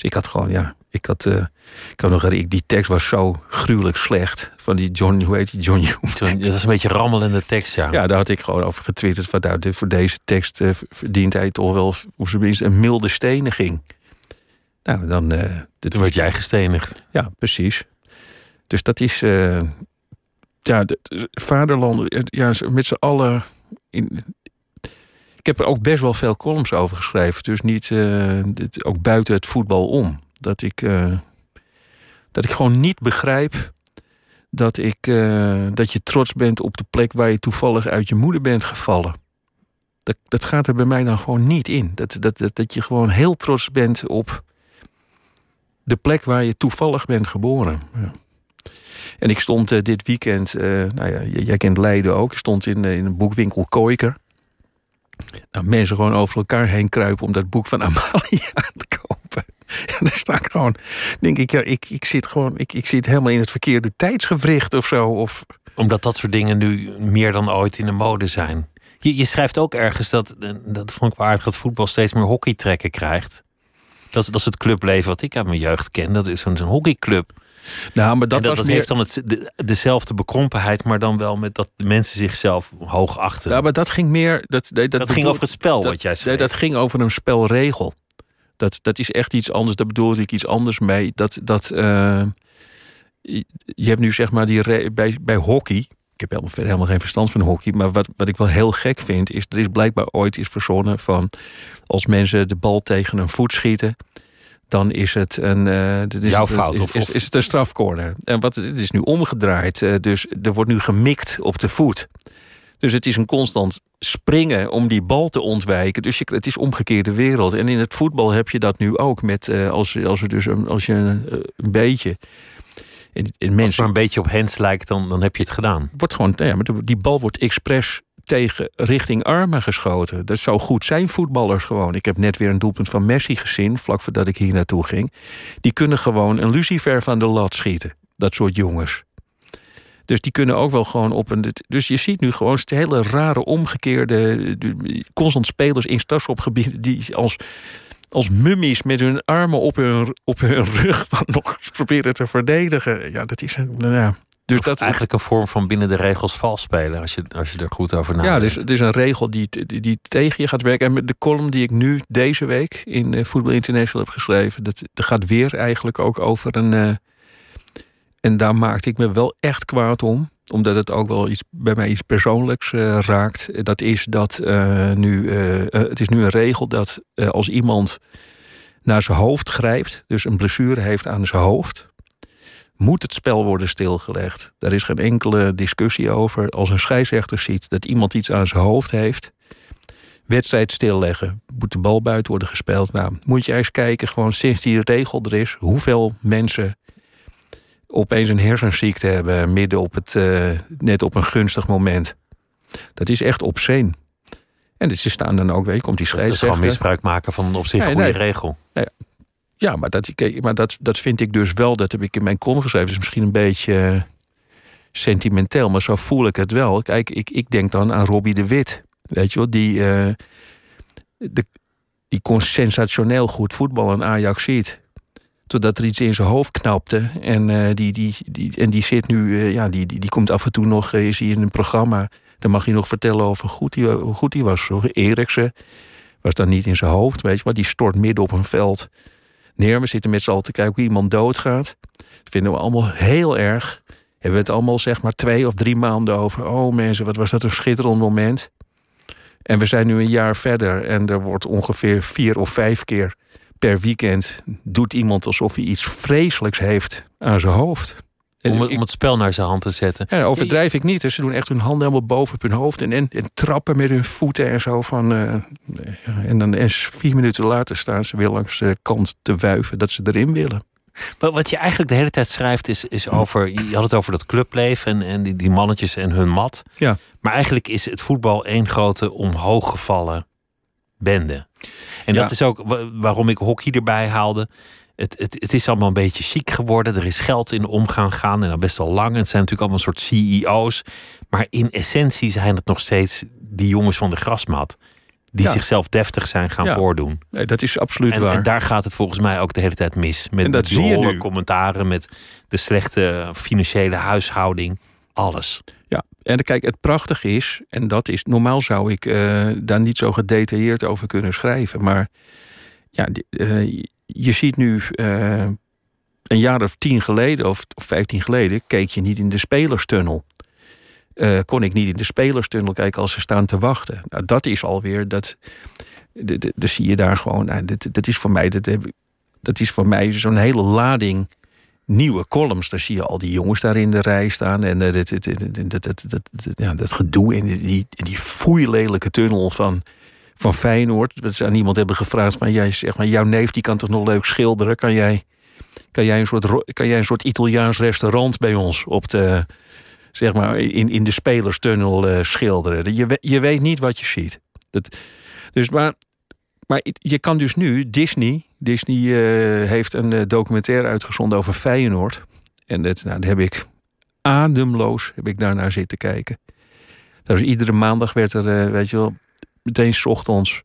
Dus ik had gewoon, ja, ik had, eh, ik had nog, ik, die tekst was zo gruwelijk slecht. Van die John, hoe heet die, John Hume. Dat is een beetje rammelende tekst, ja. Ja, daar had ik gewoon over getwitterd. Van, nou, voor deze tekst eh, verdient hij toch wel, op zijn minst, een milde steniging. Nou, dan... eh, dit Toen werd jij gestenigd. Ja, precies. Dus dat is... ja, de, de vaderland, ja, met z'n allen. In, heb er ook best wel veel columns over geschreven. Dus niet dit, ook buiten het voetbal om. Dat ik, uh, dat ik gewoon niet begrijp dat, ik, uh, dat je trots bent op de plek waar je toevallig uit je moeder bent gevallen. Dat, dat gaat er bij mij dan gewoon niet in. Dat, dat, dat, dat je gewoon heel trots bent op de plek waar je toevallig bent geboren. En ik stond dit weekend, nou ja, jij kent Leiden ook. Ik stond in, in een boekwinkel Koiker. Nou, mensen gewoon over elkaar heen kruipen om dat boek van Amalia [laughs] te kopen. Ja, daar sta ik gewoon, denk ik, ja, ik, ik zit gewoon, ik, ik zit helemaal in het verkeerde tijdsgewricht of zo. Of... Omdat dat soort dingen nu meer dan ooit in de mode zijn. Je, je schrijft ook ergens dat, dat vond ik wel aardig, dat voetbal steeds meer hockeytrekken krijgt. Dat is, dat is het clubleven wat ik uit mijn jeugd ken. Dat is zo'n hockeyclub. Nou, maar dat, en dat, was dat meer... heeft dan het, de, dezelfde bekrompenheid, maar dan wel met dat de mensen zichzelf hoog achten. Ja, maar dat ging meer. Dat, dat, dat, ging over het spel, dat, wat jij zei. Nee, dat ging over een spelregel. Dat, dat is echt iets anders. Daar bedoelde ik iets anders mee. Dat, dat, uh, je hebt nu zeg maar die bij, bij hockey. Ik heb helemaal, helemaal geen verstand van hockey. Maar wat, wat ik wel heel gek vind, is er is blijkbaar ooit iets verzonnen van als mensen de bal tegen een voet schieten dan is het een. Uh, is, Jouw fout, is, of, is, is, het een strafcorner. En wat het is nu omgedraaid. Uh, dus er wordt nu gemikt op de voet. Dus het is een constant springen om die bal te ontwijken. Dus je, het is omgekeerde wereld. En in het voetbal heb je dat nu ook. Met, uh, als, als, er dus een, als je een, een beetje. In, in mensen, als het maar een beetje op Hens lijkt, dan, dan heb je het gedaan. Wordt gewoon, ja, maar die bal wordt expres tegen richting armen geschoten. Dat zou goed zijn, voetballers gewoon. Ik heb net weer een doelpunt van Messi gezien, vlak voordat ik hier naartoe ging. Die kunnen gewoon een lucifer van de lat schieten. Dat soort jongens. Dus die kunnen ook wel gewoon op een. Dus je ziet nu gewoon hele rare omgekeerde. constant spelers in strafschopgebieden die als. Als mummies met hun armen op hun, op hun rug dan nog proberen te verdedigen. Ja, dat is een. Nou dus dat eigenlijk een vorm van binnen de regels vals spelen, als je, als je er goed over nadenkt. Ja, dus het is een regel die, die, die, tegen je gaat werken. En met de column die ik nu deze week in uh, Football International heb geschreven, dat, dat gaat weer eigenlijk ook over een. Uh, en daar maakte ik me wel echt kwaad om omdat het ook wel iets bij mij iets persoonlijks uh, raakt. Dat is dat nu. het is nu een regel dat als iemand naar zijn hoofd grijpt, dus een blessure heeft aan zijn hoofd, moet het spel worden stilgelegd. Daar is geen enkele discussie over. Als een scheidsrechter ziet dat iemand iets aan zijn hoofd heeft, wedstrijd stilleggen. Moet de bal buiten worden gespeeld? Nou, moet je eens kijken, gewoon sinds die regel er is, hoeveel mensen opeens een hersenziekte hebben midden op het, uh, net op een gunstig moment. Dat is echt obscene. En ze staan dan ook, weet je, komt die scheidsrechter... Dat is gewoon misbruik maken van een op zich nee, goede nee. regel. Nee, ja, maar, dat, maar dat, dat vind ik dus wel, dat heb ik in mijn column geschreven. Dat is misschien een beetje uh, sentimenteel, maar zo voel ik het wel. Kijk, ik, ik denk dan aan Robbie de Wit. Weet je wel, die, uh, de, die kon sensationeel goed voetbal aan Ajax ziet. Totdat er iets in zijn hoofd knapte. En, uh, die, die, die, en die zit nu, ja, die, die, die komt af en toe nog, is hij in een programma. Dan mag hij nog vertellen over hoe goed hoe goed hij was. Eriksen was dan niet in zijn hoofd, weet je maar Die stort midden op een veld neer. We zitten met z'n allen te kijken hoe iemand doodgaat. Dat vinden we allemaal heel erg. Hebben we het allemaal zeg maar twee of drie maanden over. Oh mensen, wat was dat een schitterend moment. En we zijn nu een jaar verder en er wordt ongeveer vier of vijf keer per weekend... doet iemand alsof hij iets vreselijks heeft aan zijn hoofd. Om, om, het spel naar zijn hand te zetten. Ja, overdrijf ik niet. Dus ze doen echt hun handen helemaal boven op hun hoofd. En, en, en trappen met hun voeten en zo. Van, uh, en dan en vier minuten later staan ze weer langs de kant te wuiven dat ze erin willen. Maar wat je eigenlijk de hele tijd schrijft is, is over... Je had het over dat clubleven en, en die, die mannetjes en hun mat. Ja. Maar eigenlijk is het voetbal één grote omhooggevallen bende. En ja. dat is ook waarom ik hockey erbij haalde het, het, het is allemaal een beetje chic geworden. Er is geld in de omgang gaan en dan best al lang. En het zijn natuurlijk allemaal een soort CEO's. Maar in essentie zijn het nog steeds die jongens van de grasmat. Die ja. zichzelf deftig zijn gaan ja. voordoen. Nee, dat is absoluut en, waar. En daar gaat het volgens mij ook de hele tijd mis. Met en dat die zie commentaren, met de slechte financiële huishouding. Alles. Ja, en kijk, het prachtige is, en dat is, normaal zou ik uh, daar niet zo gedetailleerd over kunnen schrijven. Maar ja, uh, je ziet nu uh, een jaar of tien geleden of, of vijftien geleden keek je niet in de spelerstunnel. eh, kon ik niet in de spelerstunnel kijken als ze staan te wachten. Nou, dat is alweer dat. Zie je daar gewoon. Nou, dat, dat is voor mij. Dat, dat is voor mij zo'n hele lading nieuwe columns. Daar zie je al die jongens daar in de rij staan. En dat, dat, dat, dat, ja, dat gedoe in die, in die foeilelijke tunnel van, van Feyenoord. Dat ze aan iemand hebben gevraagd: maar jij, zeg maar, jouw neef die kan toch nog leuk schilderen? Kan jij, kan jij, een, soort, kan jij een soort Italiaans restaurant bij ons op de, zeg maar, in, in de spelerstunnel uh, schilderen? Je, je weet niet wat je ziet. Dat, dus maar maar je kan dus nu, Disney, Disney uh, heeft een uh, documentaire uitgezonden over Feyenoord. En dat, nou, daar heb ik ademloos heb ik daarnaar zitten kijken. Dus iedere maandag werd er, weet je wel, meteen s ochtends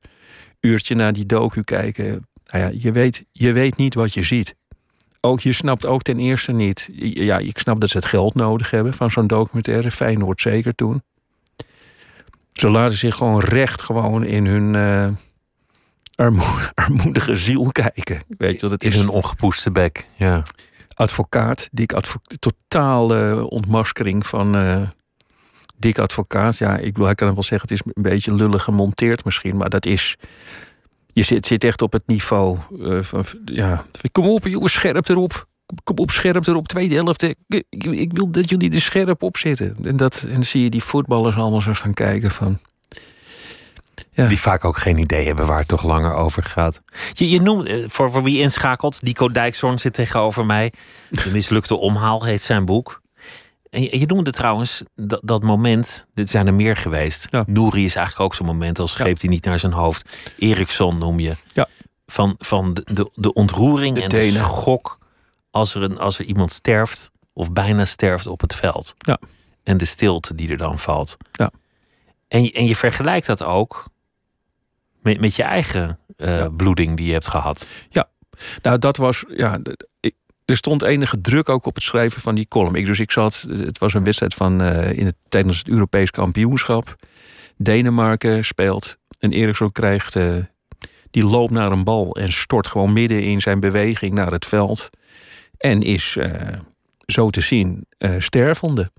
uurtje naar die docu kijken. Nou ja, je weet, je weet niet wat je ziet. Ook, je snapt ook ten eerste niet. Ja, ik snap dat ze het geld nodig hebben van zo'n documentaire. Feyenoord zeker toen. Ze laten zich gewoon recht gewoon in hun [laughs] armoedige ziel kijken. Weet je, dat het In is een ongepoeste bek, ja. Advocaat, dik advocaat, totale ontmaskering van uh, dik advocaat. Ja, ik bedoel, hij kan wel zeggen, het is een beetje lullig gemonteerd misschien, maar dat is. Je zit, zit echt op het niveau uh, van. Ja, kom op, jongens, scherp erop. Kom op, scherp erop. Tweede helft. Ik, ik, wil dat jullie er scherp op zitten. En, dat, en dan zie je die voetballers allemaal zo staan kijken van. Ja. Die vaak ook geen idee hebben waar het toch langer over gaat. Je, je noemt, voor, voor wie inschakelt, Dico Dijkzoorn zit tegenover mij. De mislukte omhaal heet zijn boek. En je, je noemde trouwens dat, dat moment, dit zijn er meer geweest. Ja. Nouri is eigenlijk ook zo'n moment, als greep hij niet naar zijn hoofd. Eriksson noem je. Ja. Van, van de, de, de ontroering De en de schok als er, een, als er iemand sterft of bijna sterft op het veld. Ja. En de stilte die er dan valt. Ja. En, je- en je vergelijkt dat ook met, met je eigen eh, Ja. bloeding die je hebt gehad. Nou, dat was. Ja, ik, er stond enige druk ook op het schrijven van die column. Ik, dus ik zat. Het was een wedstrijd van. eh, in het, tijdens het Europees kampioenschap. Denemarken speelt. En Eriksson krijgt. eh, die loopt naar een bal en stort gewoon midden in zijn beweging naar het veld. En is eh, zo te zien stervende.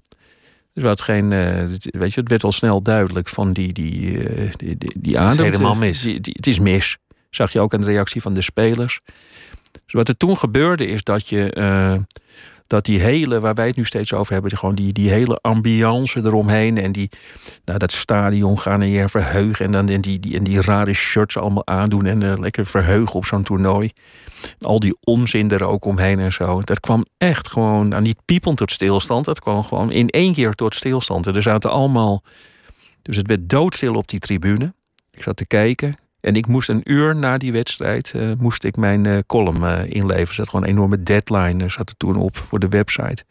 Dus wat geen, het- weet je, het werd al snel duidelijk van die, die, die, die, die adem. helemaal mis. Die, die- het is mis. Zag je ook aan de reactie van de spelers. Dus wat er toen gebeurde is dat je eh, dat die hele, waar wij het nu steeds over hebben, gewoon die, die hele ambiance eromheen en die, nou, dat stadion gaan en je verheugen en dan en die, die, en die rare shirts allemaal aandoen en eh, lekker verheugen op zo'n toernooi. Al die onzin er ook omheen en zo. Dat kwam echt gewoon, nou, niet piepend tot stilstand, dat kwam gewoon in één keer tot stilstand. En er zaten allemaal, dus het werd doodstil op die tribune. Ik zat te kijken. En ik moest een uur na die wedstrijd eh, moest ik mijn eh, column eh, inleveren. Er zat gewoon een enorme deadline zat er toen op voor de website.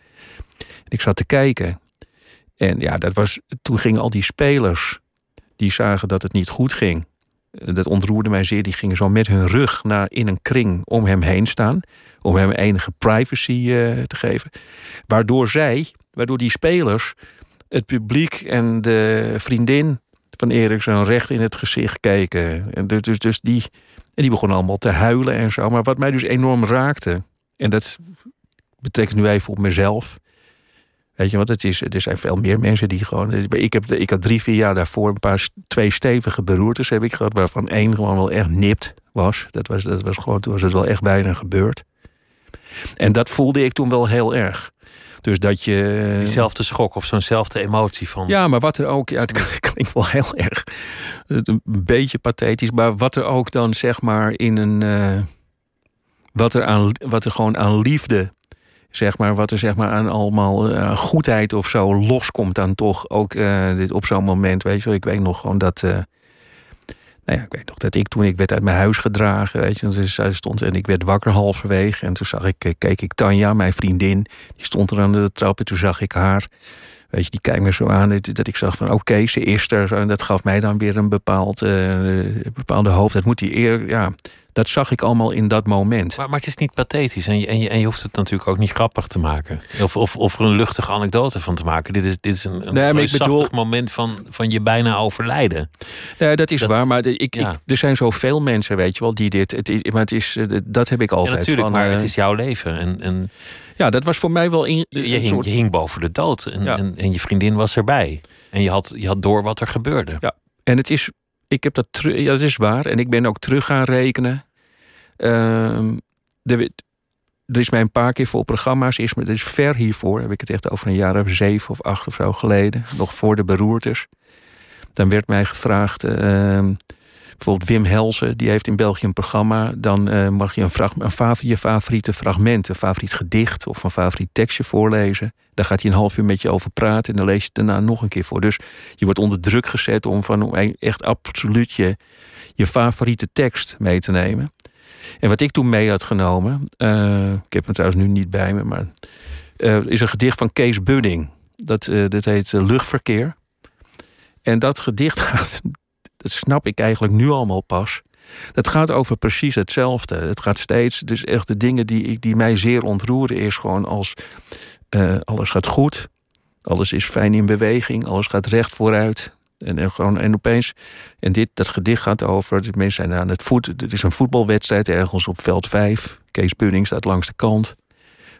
Ik zat te kijken. En ja, dat was, toen gingen al die spelers die zagen dat het niet goed ging. Dat ontroerde mij zeer. Die gingen zo met hun rug naar, in een kring om hem heen staan. Om hem enige privacy te geven. Waardoor zij, waardoor die spelers, het publiek en de vriendin van Eriksen recht in het gezicht keken. En dus, dus, dus die, en die begonnen allemaal te huilen en zo. Maar wat mij dus enorm raakte, en dat betekent nu even op mezelf. Weet je wat, het is, er zijn veel meer mensen die gewoon. Ik, heb, ik had drie, vier jaar daarvoor een paar twee stevige beroertes heb ik gehad, waarvan één gewoon wel echt nipt was. Dat was, dat was gewoon, toen was het wel echt bijna gebeurd. En dat voelde ik toen wel heel erg. Dus dat je. Diezelfde schok of zo'nzelfde emotie van. Ja, maar wat er ook, ja, het [laughs] klinkt wel heel erg, een beetje pathetisch, maar wat er ook dan zeg maar in een, eh, wat er aan, wat er gewoon aan liefde, zeg maar, wat er zeg maar aan allemaal eh, goedheid of zo loskomt dan toch ook eh, dit, op zo'n moment, weet je wel. Ik weet nog gewoon dat, eh, nou ja, ik weet nog dat ik toen ik werd uit mijn huis gedragen, weet je, stond en ik werd wakker halverwege en toen zag ik, eh, keek ik Tanja, mijn vriendin, die stond er aan de trap en toen zag ik haar. Weet je, die kijkt me zo aan dat ik zag van oké, ze is er. En dat gaf mij dan weer een bepaald, eh, bepaalde hoop. Dat moet die eer, ja, dat zag ik allemaal in dat moment. Maar, maar het is niet pathetisch en je, en, je, en je hoeft het natuurlijk ook niet grappig te maken. Of, of, of er een luchtige anekdote van te maken. Dit is, dit is een, een Nee, maar ik bedoel- moment van, van je bijna overlijden. Ja, dat is Dat- waar, maar ik, ja. ik, er zijn zoveel mensen, weet je wel, die dit. Het is, maar het is, eh, dat heb ik Ja, altijd. natuurlijk, van, maar eh, het is jouw leven. En, en Ja, dat was voor mij wel in, je, een hing, soort- je hing boven de dood. En, Ja. en, en je vriendin was erbij. En je had, je had door wat er gebeurde. Ja. En het is, ik heb dat terug, ja, dat is waar. En ik ben ook terug gaan rekenen. Ehm, er is mij een paar keer voor programma's, is, dat is ver hiervoor, heb ik het echt over een jaar of zeven of acht of zo geleden, nog voor de beroertes. Dan werd mij gevraagd, ehm, bijvoorbeeld Wim Helsen, die heeft in België een programma. Dan eh, mag je een, een je favoriete fragment, een favoriet gedicht of een favoriet tekstje voorlezen. Daar gaat hij een half uur met je over praten en dan lees je het daarna nog een keer voor. Dus je wordt onder druk gezet om van echt absoluut je, je favoriete tekst mee te nemen. En wat ik toen mee had genomen, eh, ik heb het trouwens nu niet bij me, maar eh, is een gedicht van Kees Budding. Dat, eh, dat heet Luchtverkeer. En dat gedicht [laughs] gaat, dat snap ik eigenlijk nu allemaal pas. Dat gaat over precies hetzelfde. Het gaat steeds, dus echt de dingen die, die mij zeer ontroeren, is gewoon als eh, alles gaat goed, alles is fijn in beweging, alles gaat recht vooruit. En, en, gewoon, en opeens, en dit, dat gedicht gaat over, de mensen zijn aan het voet. Er is een voetbalwedstrijd ergens op veld 5. Kees Pudding staat langs de kant.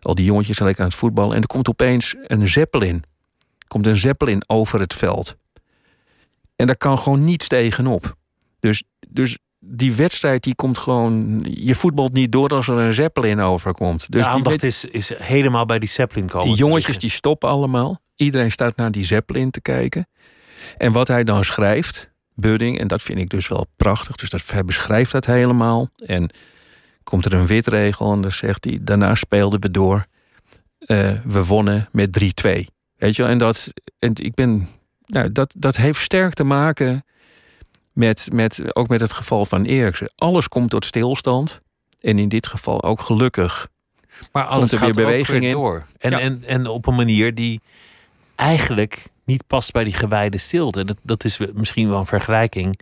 Al die jongetjes zijn lekker aan het voetballen. En er komt opeens een zeppelin. Komt een zeppelin over het veld. En daar kan gewoon niets tegenop. Dus, dus die wedstrijd die komt gewoon. Je voetbalt niet door als er een zeppelin overkomt. Dus de aandacht is, is helemaal bij die Zeppelin komen. die jongetjes die stoppen allemaal. Iedereen staat naar die Zeppelin te kijken. En wat hij dan schrijft, Budding, en dat vind ik dus wel prachtig. Dus dat, hij beschrijft dat helemaal. En komt er een witregel en dan zegt hij... daarna speelden we door. Eh, we wonnen met 3-2. Weet je wel? En, dat, en ik ben... Nou, dat, dat heeft sterk te maken met, met, ook met het geval van Eriksen. Alles komt tot stilstand. En in dit geval ook gelukkig Maar alles er weer gaat er beweging weer in. door. En, Ja. en, en op een manier die eigenlijk niet past bij die gewijde stilte. Dat, dat is misschien wel een vergelijking.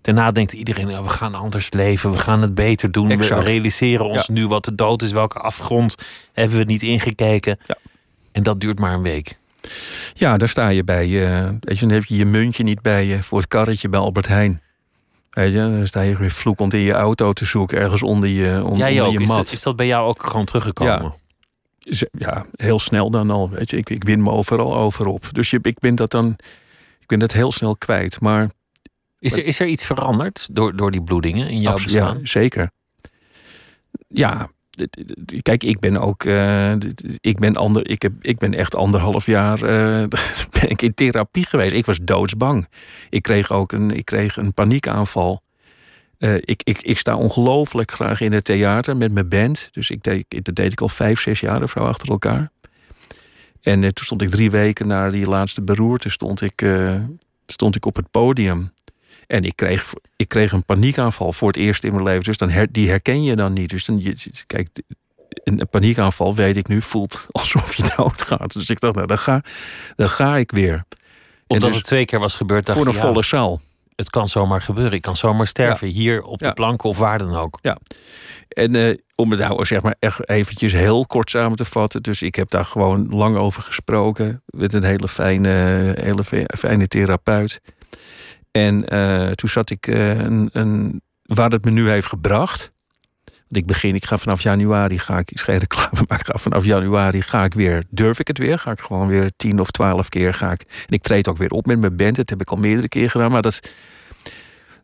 Daarna denkt iedereen, ja, we gaan anders leven, we gaan het beter doen. Exact. We realiseren ons Ja. nu wat de dood is, welke afgrond hebben we niet ingekeken. Ja. En dat duurt maar een week. Ja, daar sta je bij. eh, weet je, dan heb je je muntje niet bij je voor het karretje bij Albert Heijn. Weet je, dan sta je weer vloekend in je auto te zoeken, ergens onder je, on- Jij onder ook. je Is mat. dat, is dat bij jou ook gewoon teruggekomen? Z- ja, heel snel dan al. Weet je, ik, ik win me overal over op. Dus je, ik ben dat dan, ik ben dat heel snel kwijt. Maar Is, er, is er iets veranderd door, door die bloedingen in jouw bestaan? Ja, zeker. Ja, kijk, ik ben ook. eh, ik, ben ander, ik, heb, ik ben echt anderhalf jaar eh, [laughs] in therapie geweest. Ik was doodsbang. Ik kreeg ook een, ik kreeg een paniekaanval. Eh, ik, ik, ik sta ongelooflijk graag in het theater met mijn band. Dus ik deed, dat deed ik al vijf, zes jaar of zo achter elkaar. En toen stond ik drie weken na die laatste beroerte stond ik, stond ik op het podium. En ik kreeg, ik kreeg een paniekaanval voor het eerst in mijn leven. Dus dan her, die herken je dan niet. Dus dan, je, kijk, een paniekaanval, weet ik nu, voelt [laughs] alsof je doodgaat. Dus ik dacht, nou, dan ga, dan ga ik weer. Omdat dus het twee keer was gebeurd, voor een ja, volle zaal. het kan zomaar gebeuren. Ik kan zomaar sterven, hier op de Ja. plank of waar dan ook. En eh, om het nou zeg maar echt eventjes heel kort samen te vatten. Dus ik heb daar gewoon lang over gesproken. Met een hele fijne, hele fijne therapeut. En eh, toen zat ik eh, een, waar het me nu heeft gebracht. Want ik begin, ik ga vanaf januari, ga ik, is geen reclame, [laughs] maar ik ga vanaf januari ga ik weer, durf ik het weer? Ga ik gewoon weer tien of twaalf keer ga ik. En ik treed ook weer op met mijn band. Dat heb ik al meerdere keer gedaan. Maar dat,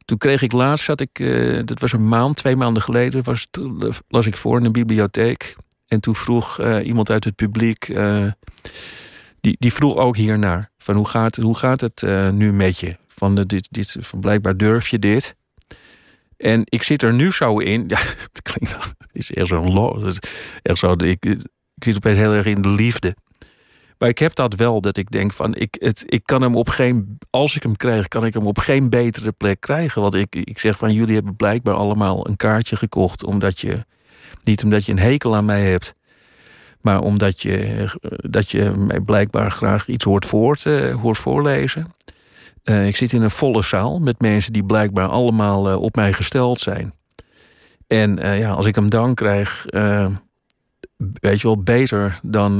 toen kreeg ik laatst, zat ik, eh, dat was een maand, twee maanden geleden, was, het- las ik voor in een bibliotheek. En toen vroeg iemand uit het publiek, die, die vroeg ook hiernaar, van hoe gaat, hoe gaat het nu met je? Van, eh, dit, dit, van blijkbaar durf je dit. En ik zit er nu zo in, [laughs] ja, het klinkt, het is echt zo'n echt zo, ik, ik zit opeens heel erg in de liefde. Maar ik heb dat wel, dat ik denk van, ik, het, ik kan hem op geen, als ik hem krijg, kan ik hem op geen betere plek krijgen. Want ik, ik zeg van, jullie hebben blijkbaar allemaal een kaartje gekocht, omdat je, niet omdat je een hekel aan mij hebt, maar omdat je, dat je mij blijkbaar graag iets hoort, voor, hoort voorlezen. Eh, ik zit in een volle zaal met mensen die blijkbaar allemaal eh, op mij gesteld zijn. En eh, ja, als ik hem dan krijg, weet je wel, beter dan,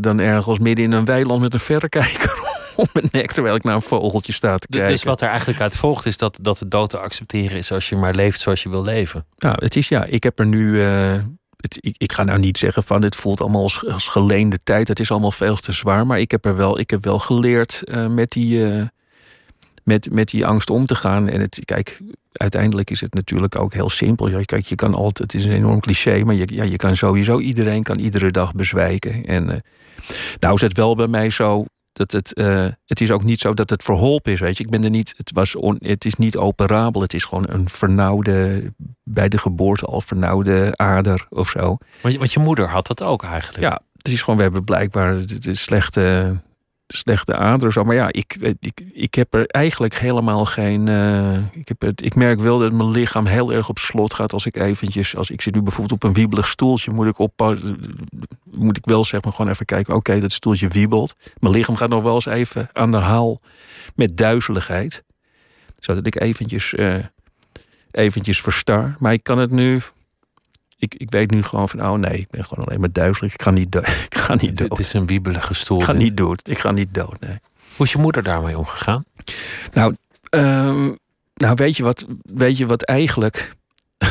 dan ergens midden in een weiland met een verrekijker [laughs] om mijn nek terwijl ik naar een vogeltje sta te kijken. Dus wat er eigenlijk uit volgt is dat, dat de dood te accepteren is als je maar leeft zoals je wil leven. Ja, het is ja, ik heb er nu. het, ik, ik ga nou niet zeggen van dit voelt allemaal als, als geleende tijd. Het is allemaal veel te zwaar. Maar ik heb er wel, ik heb wel geleerd met, die, met, met die angst om te gaan. En het, kijk, uiteindelijk is het natuurlijk ook heel simpel. Ja, kijk, je kan altijd, het is een enorm cliché, maar je, ja, je kan sowieso iedereen kan iedere dag bezwijken. En eh, nou is het wel bij mij zo dat het, eh, het is ook niet zo dat het verholpen is, weet je. Ik ben er niet, het, was on, het is niet operabel. Het is gewoon een vernauwde, bij de geboorte al vernauwde ader of zo. Want, je- want je moeder had dat ook eigenlijk. Ja, het is gewoon, we hebben blijkbaar de, de slechte, slechte ader zo. Maar ja, ik, ik, ik heb er eigenlijk helemaal geen. eh, ik, heb het, ik merk wel dat mijn lichaam heel erg op slot gaat als ik eventjes. Als ik zit nu bijvoorbeeld op een wiebelig stoeltje, moet ik op. Moet ik wel zeg maar gewoon even kijken. Oké, dat stoeltje wiebelt. Mijn lichaam gaat nog wel eens even aan de haal met duizeligheid. Zodat ik eventjes, eh, eventjes verstar. Maar ik kan het nu ik, ik weet nu gewoon van, oh nee, ik ben gewoon alleen maar duizelig. Ik ga niet, do- [laughs] ik ga niet Het, het dood. is een wiebelige stoel. Ik ga dit. niet dood. Ik ga niet dood, nee. Hoe is je moeder daarmee omgegaan? Nou, ehm, nou weet, je wat, weet je wat eigenlijk... [laughs]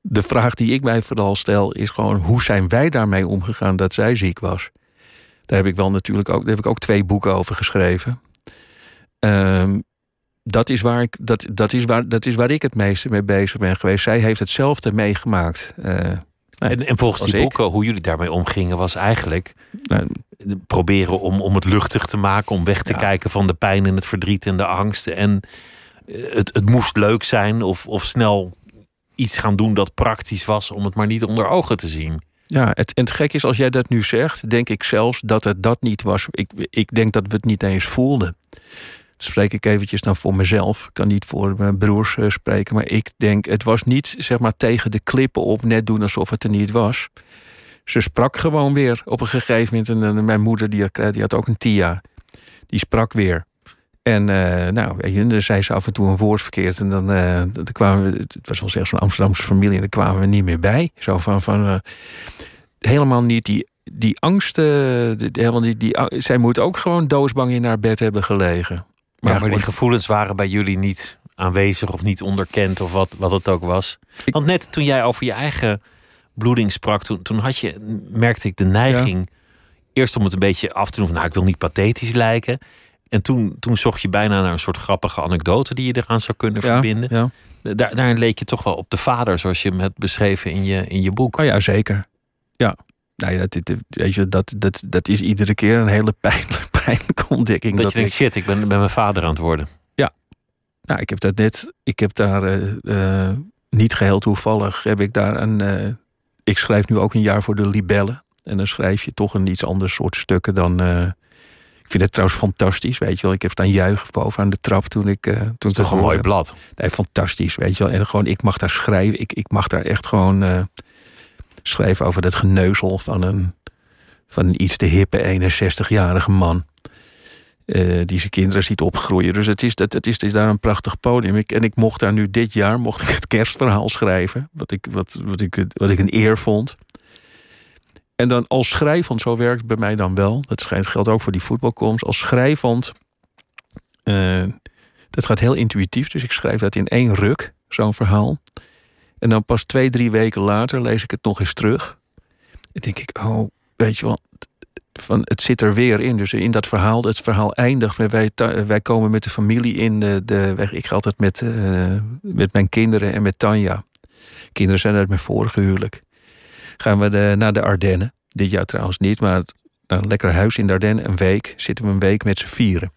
de vraag die ik mij vooral stel is gewoon... hoe zijn wij daarmee omgegaan dat zij ziek was? Daar heb ik wel natuurlijk ook, daar heb ik ook twee boeken over geschreven. Ehm, dat, is waar ik, dat, dat, is waar, dat is waar ik het meeste mee bezig ben geweest. Zij heeft hetzelfde meegemaakt. Eh, Nee, En, en volgens die ik. boeken, hoe jullie daarmee omgingen, was eigenlijk nou, proberen om, om het luchtig te maken, om weg te Ja. kijken van de pijn en het verdriet en de angst. En eh, het, het moest leuk zijn of, of snel iets gaan doen dat praktisch was om het maar niet onder ogen te zien. Ja, het, en het gek is, als jij dat nu zegt, denk ik zelfs dat het dat niet was. Ik, ik denk dat we het niet eens voelden. Spreek ik eventjes dan voor mezelf. Ik kan niet voor mijn broers eh, spreken. Maar ik denk, het was niet zeg maar tegen de klippen op, net doen alsof het er niet was. Ze sprak gewoon weer op een gegeven moment. En, eh, mijn moeder, die had, die had ook een TIA. Die sprak weer. En eh, nou, weet je, dan zei ze af en toe een woord verkeerd. En dan, eh, dan kwamen we, het was wel zelfs zo'n Amsterdamse familie, en daar kwamen we niet meer bij. Zo van, van eh, helemaal niet die, die angsten. helemaal niet, die, zij moet ook gewoon doodsbang in haar bed hebben gelegen. Maar, die gevoelens waren bij jullie niet aanwezig of niet onderkend of wat, wat het ook was. Want net toen jij over je eigen bloeding sprak, toen, toen had je, merkte ik de neiging eerst om het een beetje af te doen van nou, ik wil niet pathetisch lijken. En toen, toen zocht je bijna naar een soort grappige anekdote die je eraan zou kunnen ja, verbinden. Ja. Daar, daarin leek je toch wel op de vader, zoals je hem hebt beschreven in je, in je boek. Oh ja, zeker. Ja. Nou ja, dat, weet je, dat, dat, dat is iedere keer een hele [laughs] pijnlijke, pijnlijke ontdekking. dat, Dat je denkt, shit, ik ben, ben mijn vader aan het worden. nou, ik heb dat net, ik heb daar eh, eh, niet geheel toevallig, heb ik daar een, eh, ik schrijf nu ook een jaar voor de Libellen. En dan schrijf je toch een iets ander soort stukken dan, ik vind het trouwens fantastisch, weet je wel. Ik heb staan juichen boven aan de trap toen ik, eh toen Toch een mooi blad. Nee, fantastisch, weet je wel. En gewoon, ik mag daar schrijven. Ik, ik mag daar echt gewoon schrijven over dat geneuzel van een, van iets te hippe 61-jarige man. eh, die zijn kinderen ziet opgroeien. Dus het is, het, het is, daar een prachtig podium. En ik mocht daar nu dit jaar mocht ik het kerstverhaal schrijven. Wat ik, wat, wat ik, wat ik een eer vond. En dan als schrijvend, zo werkt het bij mij dan wel. Dat geldt ook voor die voetbalkomst. Als schrijvend, eh, dat gaat heel intuïtief. Dus ik schrijf dat in één ruk, zo'n verhaal. En dan pas twee, drie weken later lees ik het nog eens terug. En denk ik, oh, weet je wel, van, het zit er weer in. Dus in dat verhaal, het verhaal eindigt met wij, wij komen met de familie in de, de weg. Ik ga altijd met, eh, met mijn kinderen en met Tanja. Kinderen zijn uit mijn vorige huwelijk. Gaan we de, naar de Ardennen. Dit jaar trouwens niet, maar een lekker huis in de Ardennen. Een week, zitten we een week met z'n vieren.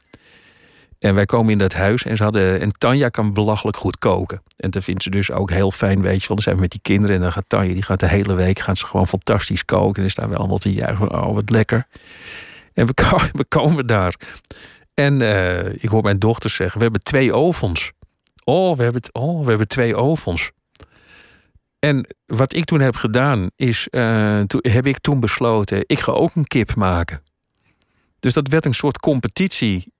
En wij komen in dat huis en ze hadden. En Tanja kan belachelijk goed koken. En dat vindt ze dus ook heel fijn, weet je wel. Dan zijn we met die kinderen en dan gaat Tanja, die gaat de hele week gaat ze gewoon fantastisch koken. En dan staan we allemaal te juichen. Oh, wat lekker. En we, ko- [laughs] we komen daar. En eh, ik hoor mijn dochter zeggen: We hebben twee ovens. Oh, we hebben, oh, we hebben twee ovens. En wat ik toen heb gedaan, is. toen heb ik toen besloten: ik ga ook een kip maken. Dus dat werd een soort competitie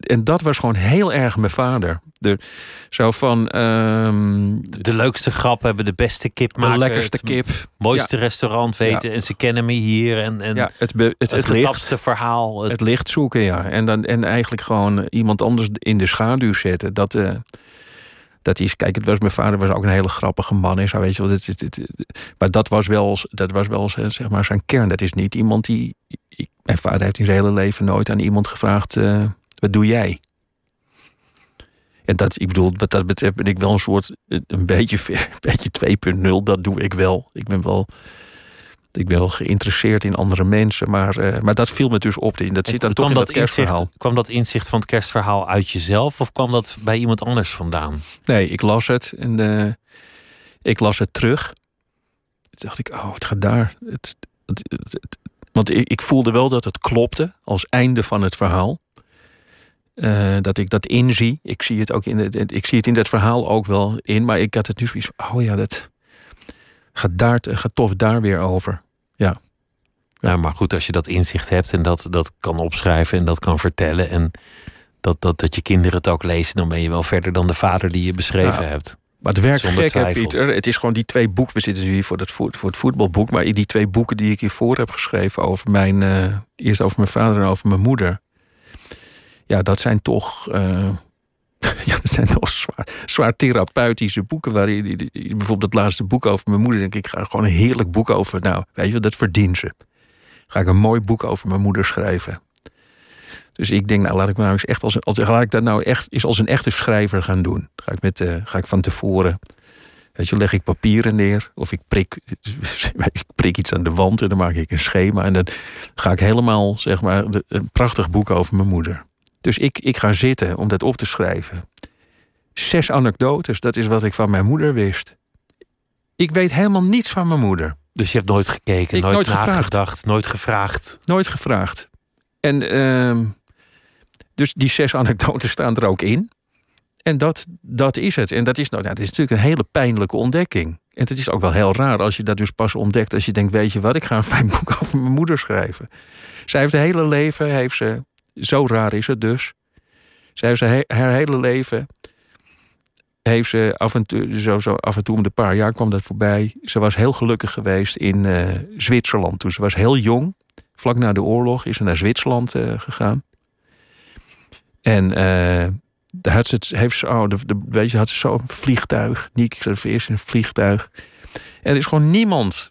en dat was gewoon heel erg mijn vader. De, zo van... ehm, De leukste grap hebben, de beste kip maken. de lekkerste het kip. mooiste restaurant weten. En ze kennen me hier. En, en Ja, het, be- het, het, het, licht, verhaal. Het- het licht zoeken, ja. En, dan, en eigenlijk gewoon iemand anders in de schaduw zetten. Dat, eh, dat is, kijk, het was, mijn vader was ook een hele grappige man. En zo, weet je wel, het, het, het- maar dat was wel, dat was wel zijn- zeg maar, zijn kern. Dat is niet iemand die... ik- mijn vader heeft in zijn hele leven nooit aan iemand gevraagd... eh, wat doe jij? En dat, ik bedoel, wat dat betreft ben ik wel een soort, een beetje, ver- een beetje 2.0. Dat doe ik wel. Ik ben wel, ik ben wel geïnteresseerd in andere mensen. Maar, eh, maar dat viel me dus op. Dat zit dan toch in dat kerstverhaal. inzicht, kwam dat inzicht van het kerstverhaal uit jezelf? Of kwam dat bij iemand anders vandaan? Nee, ik las het en eh, ik las het terug. Toen dacht ik, oh, het gaat daar. Het, het, het- het- want ik, ik voelde wel dat het klopte als einde van het verhaal. Eh, dat ik dat inzie. Ik zie het ook in het, ik zie het in dat verhaal ook wel in. Maar ik had het nu zoiets van, oh ja, dat gaat, daar, gaat tof daar weer over. Ja. Nou, maar goed, als je dat inzicht hebt en dat, dat kan opschrijven en dat kan vertellen. En dat, dat, dat je kinderen het ook lezen, dan ben je wel verder dan de vader die je beschreven Ja. hebt. Maar het werkt Zonder gek, hè. Pieter. Het is gewoon die twee boeken. We zitten hier voor het, voet- voor het voetbalboek. Maar die twee boeken die ik hiervoor heb geschreven... over mijn, eh, eerst over mijn vader en over mijn moeder... ja, dat zijn toch... eh, [laughs] ja, dat zijn toch zwaar, zwaar therapeutische boeken. Die- die- bijvoorbeeld het laatste boek over mijn moeder... denk ik, ik ga gewoon een heerlijk boek over... nou, weet je dat verdient ze. Ga ik een mooi boek over mijn moeder schrijven. Dus ik denk, nou laat ik nou eens echt als, als ik dat nou echt is als een echte schrijver gaan doen. Ga ik met, eh, ga ik van tevoren, weet je, leg ik papieren neer of ik prik, [laughs] ik prik iets aan de wand en dan maak ik een schema en dan ga ik helemaal, zeg maar, een prachtig boek over mijn moeder. Dus ik, ik ga zitten om dat op te schrijven. Zes anekdotes, dat is wat ik van mijn moeder wist. Ik weet helemaal niets van mijn moeder. Dus je hebt nooit gekeken, Ik nooit, nagedacht, nooit gevraagd. Nooit gevraagd. En ehm, dus die zes anekdotes staan er ook in. En dat, dat is het. En dat is, nou, dat is natuurlijk een hele pijnlijke ontdekking. En het is ook wel heel raar als je dat dus pas ontdekt. Als je denkt, weet je wat, ik ga een fijn boek [laughs] over mijn moeder schrijven. Zij heeft het hele leven, heeft ze, zo raar is het dus. Heeft ze he- haar hele leven, heeft ze af en toe, zo, af en toe om de paar jaar kwam dat voorbij. Ze was heel gelukkig geweest in eh, Zwitserland. Toen ze was heel jong, vlak na de oorlog, is ze naar Zwitserland eh, gegaan. En eh, had ze heeft ze, oh, de, weet je, had ze zo'n vliegtuig. Niek in een vliegtuig. En er is gewoon niemand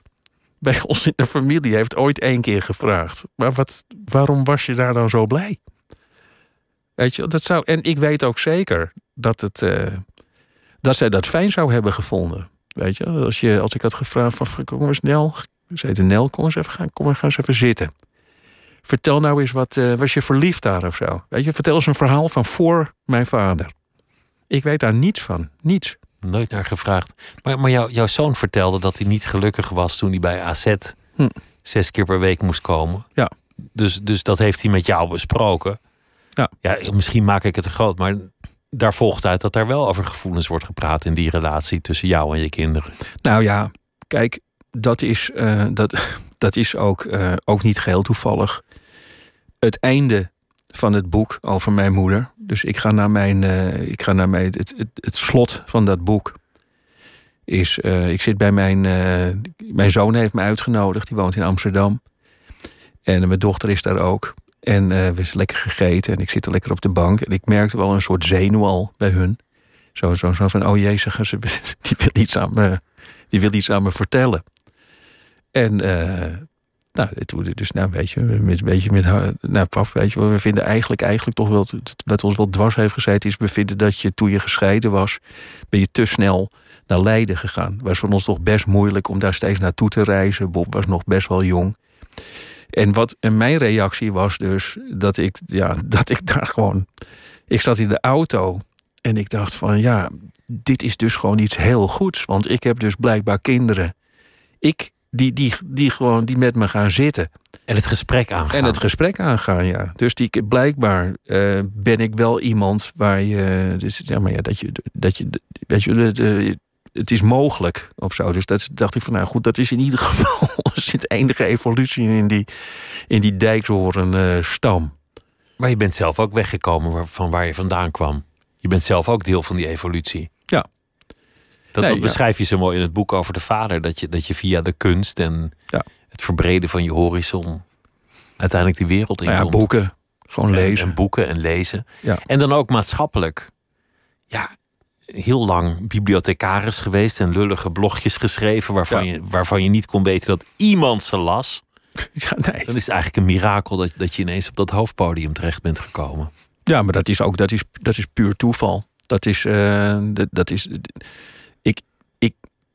bij [laughs] ons in de familie heeft ooit één keer gevraagd. Maar wat, waarom was je daar dan zo blij? Weet je, dat zou, en ik weet ook zeker dat, het, eh, dat zij dat fijn zou hebben gevonden. Weet je, als, je, als ik had gevraagd van kom eens Nel. Ze heette Nel, kom eens even, gaan, kom, ga eens even zitten. Vertel nou eens wat, eh, was je verliefd daar of zo? Weet je, vertel eens een verhaal van voor mijn vader. Ik weet daar niets van, niets. Nooit naar gevraagd. Maar, maar jou- jouw zoon vertelde dat hij niet gelukkig was toen hij bij AZ Hm. zes keer per week moest komen. Ja. Dus, dus dat heeft hij met jou besproken. Ja. ja. Misschien maak ik het te groot, maar daar volgt uit dat daar wel over gevoelens wordt gepraat in die relatie tussen jou en je kinderen. Nou ja, kijk, dat is, eh, dat, [laughs] dat is ook, eh, ook niet geheel toevallig. Het einde van het boek over mijn moeder. Dus ik ga naar mijn, eh, ik ga naar mijn het, het, het slot van dat boek. Is, eh, ik zit bij mijn, eh, mijn zoon heeft me uitgenodigd. Die woont in Amsterdam. En mijn dochter is daar ook. En we hebben lekker gegeten. En ik zit er lekker op de bank. En ik merkte wel een soort zenuw al bij hun. Zo, zo, zo van, oh jezus, ze, [laughs] die wil iets aan me, die wil iets aan me vertellen. En nou, toen, dus nou, weet je, met, weet je, met nou, pap, weet je, we vinden eigenlijk, eigenlijk toch wel, wat ons wel dwars heeft gezeten, is we vinden dat je toen je gescheiden was, ben je te snel naar Leiden gegaan. Was voor ons toch best moeilijk om daar steeds naartoe te reizen. Bob was nog best wel jong. En wat en mijn reactie was dus dat ik, ja, [laughs] dat ik daar gewoon. Ik zat in de auto en ik dacht van ja, dit is dus gewoon iets heel goeds. Want ik heb dus blijkbaar kinderen. Ik, die, die, die gewoon die met me gaan zitten. En het gesprek aangaan. En het gesprek aangaan, ja. Dus die, blijkbaar eh, ben ik wel iemand waar je. Dus, ja, maar ja, dat je. Dat je weet je, de, de- het is mogelijk of zo. Dus dat dacht ik van, nou goed, dat is in ieder geval. [laughs] er zit enige evolutie in die, in die dijkshoren eh, stam. Maar je bent zelf ook weggekomen van waar je vandaan kwam. Je bent zelf ook deel van die evolutie. Ja. Dat, Nee, dat ja. beschrijf je zo mooi in het boek over de vader. Dat je, dat je via de kunst en Ja. het verbreden van je horizon uiteindelijk die wereld in Nou ja, komt. boeken. Gewoon En- lezen. En boeken en lezen. Ja. En dan ook maatschappelijk. Ja, heel lang bibliothecaris geweest en lullige blogjes geschreven waarvan, Ja. je, waarvan je niet kon weten dat iemand ze las. [laughs] Ja, nee. Dan is het eigenlijk een mirakel dat, dat je ineens op dat hoofdpodium terecht bent gekomen. Ja, maar dat is ook dat is, dat is puur toeval. Dat is, eh, dat, dat is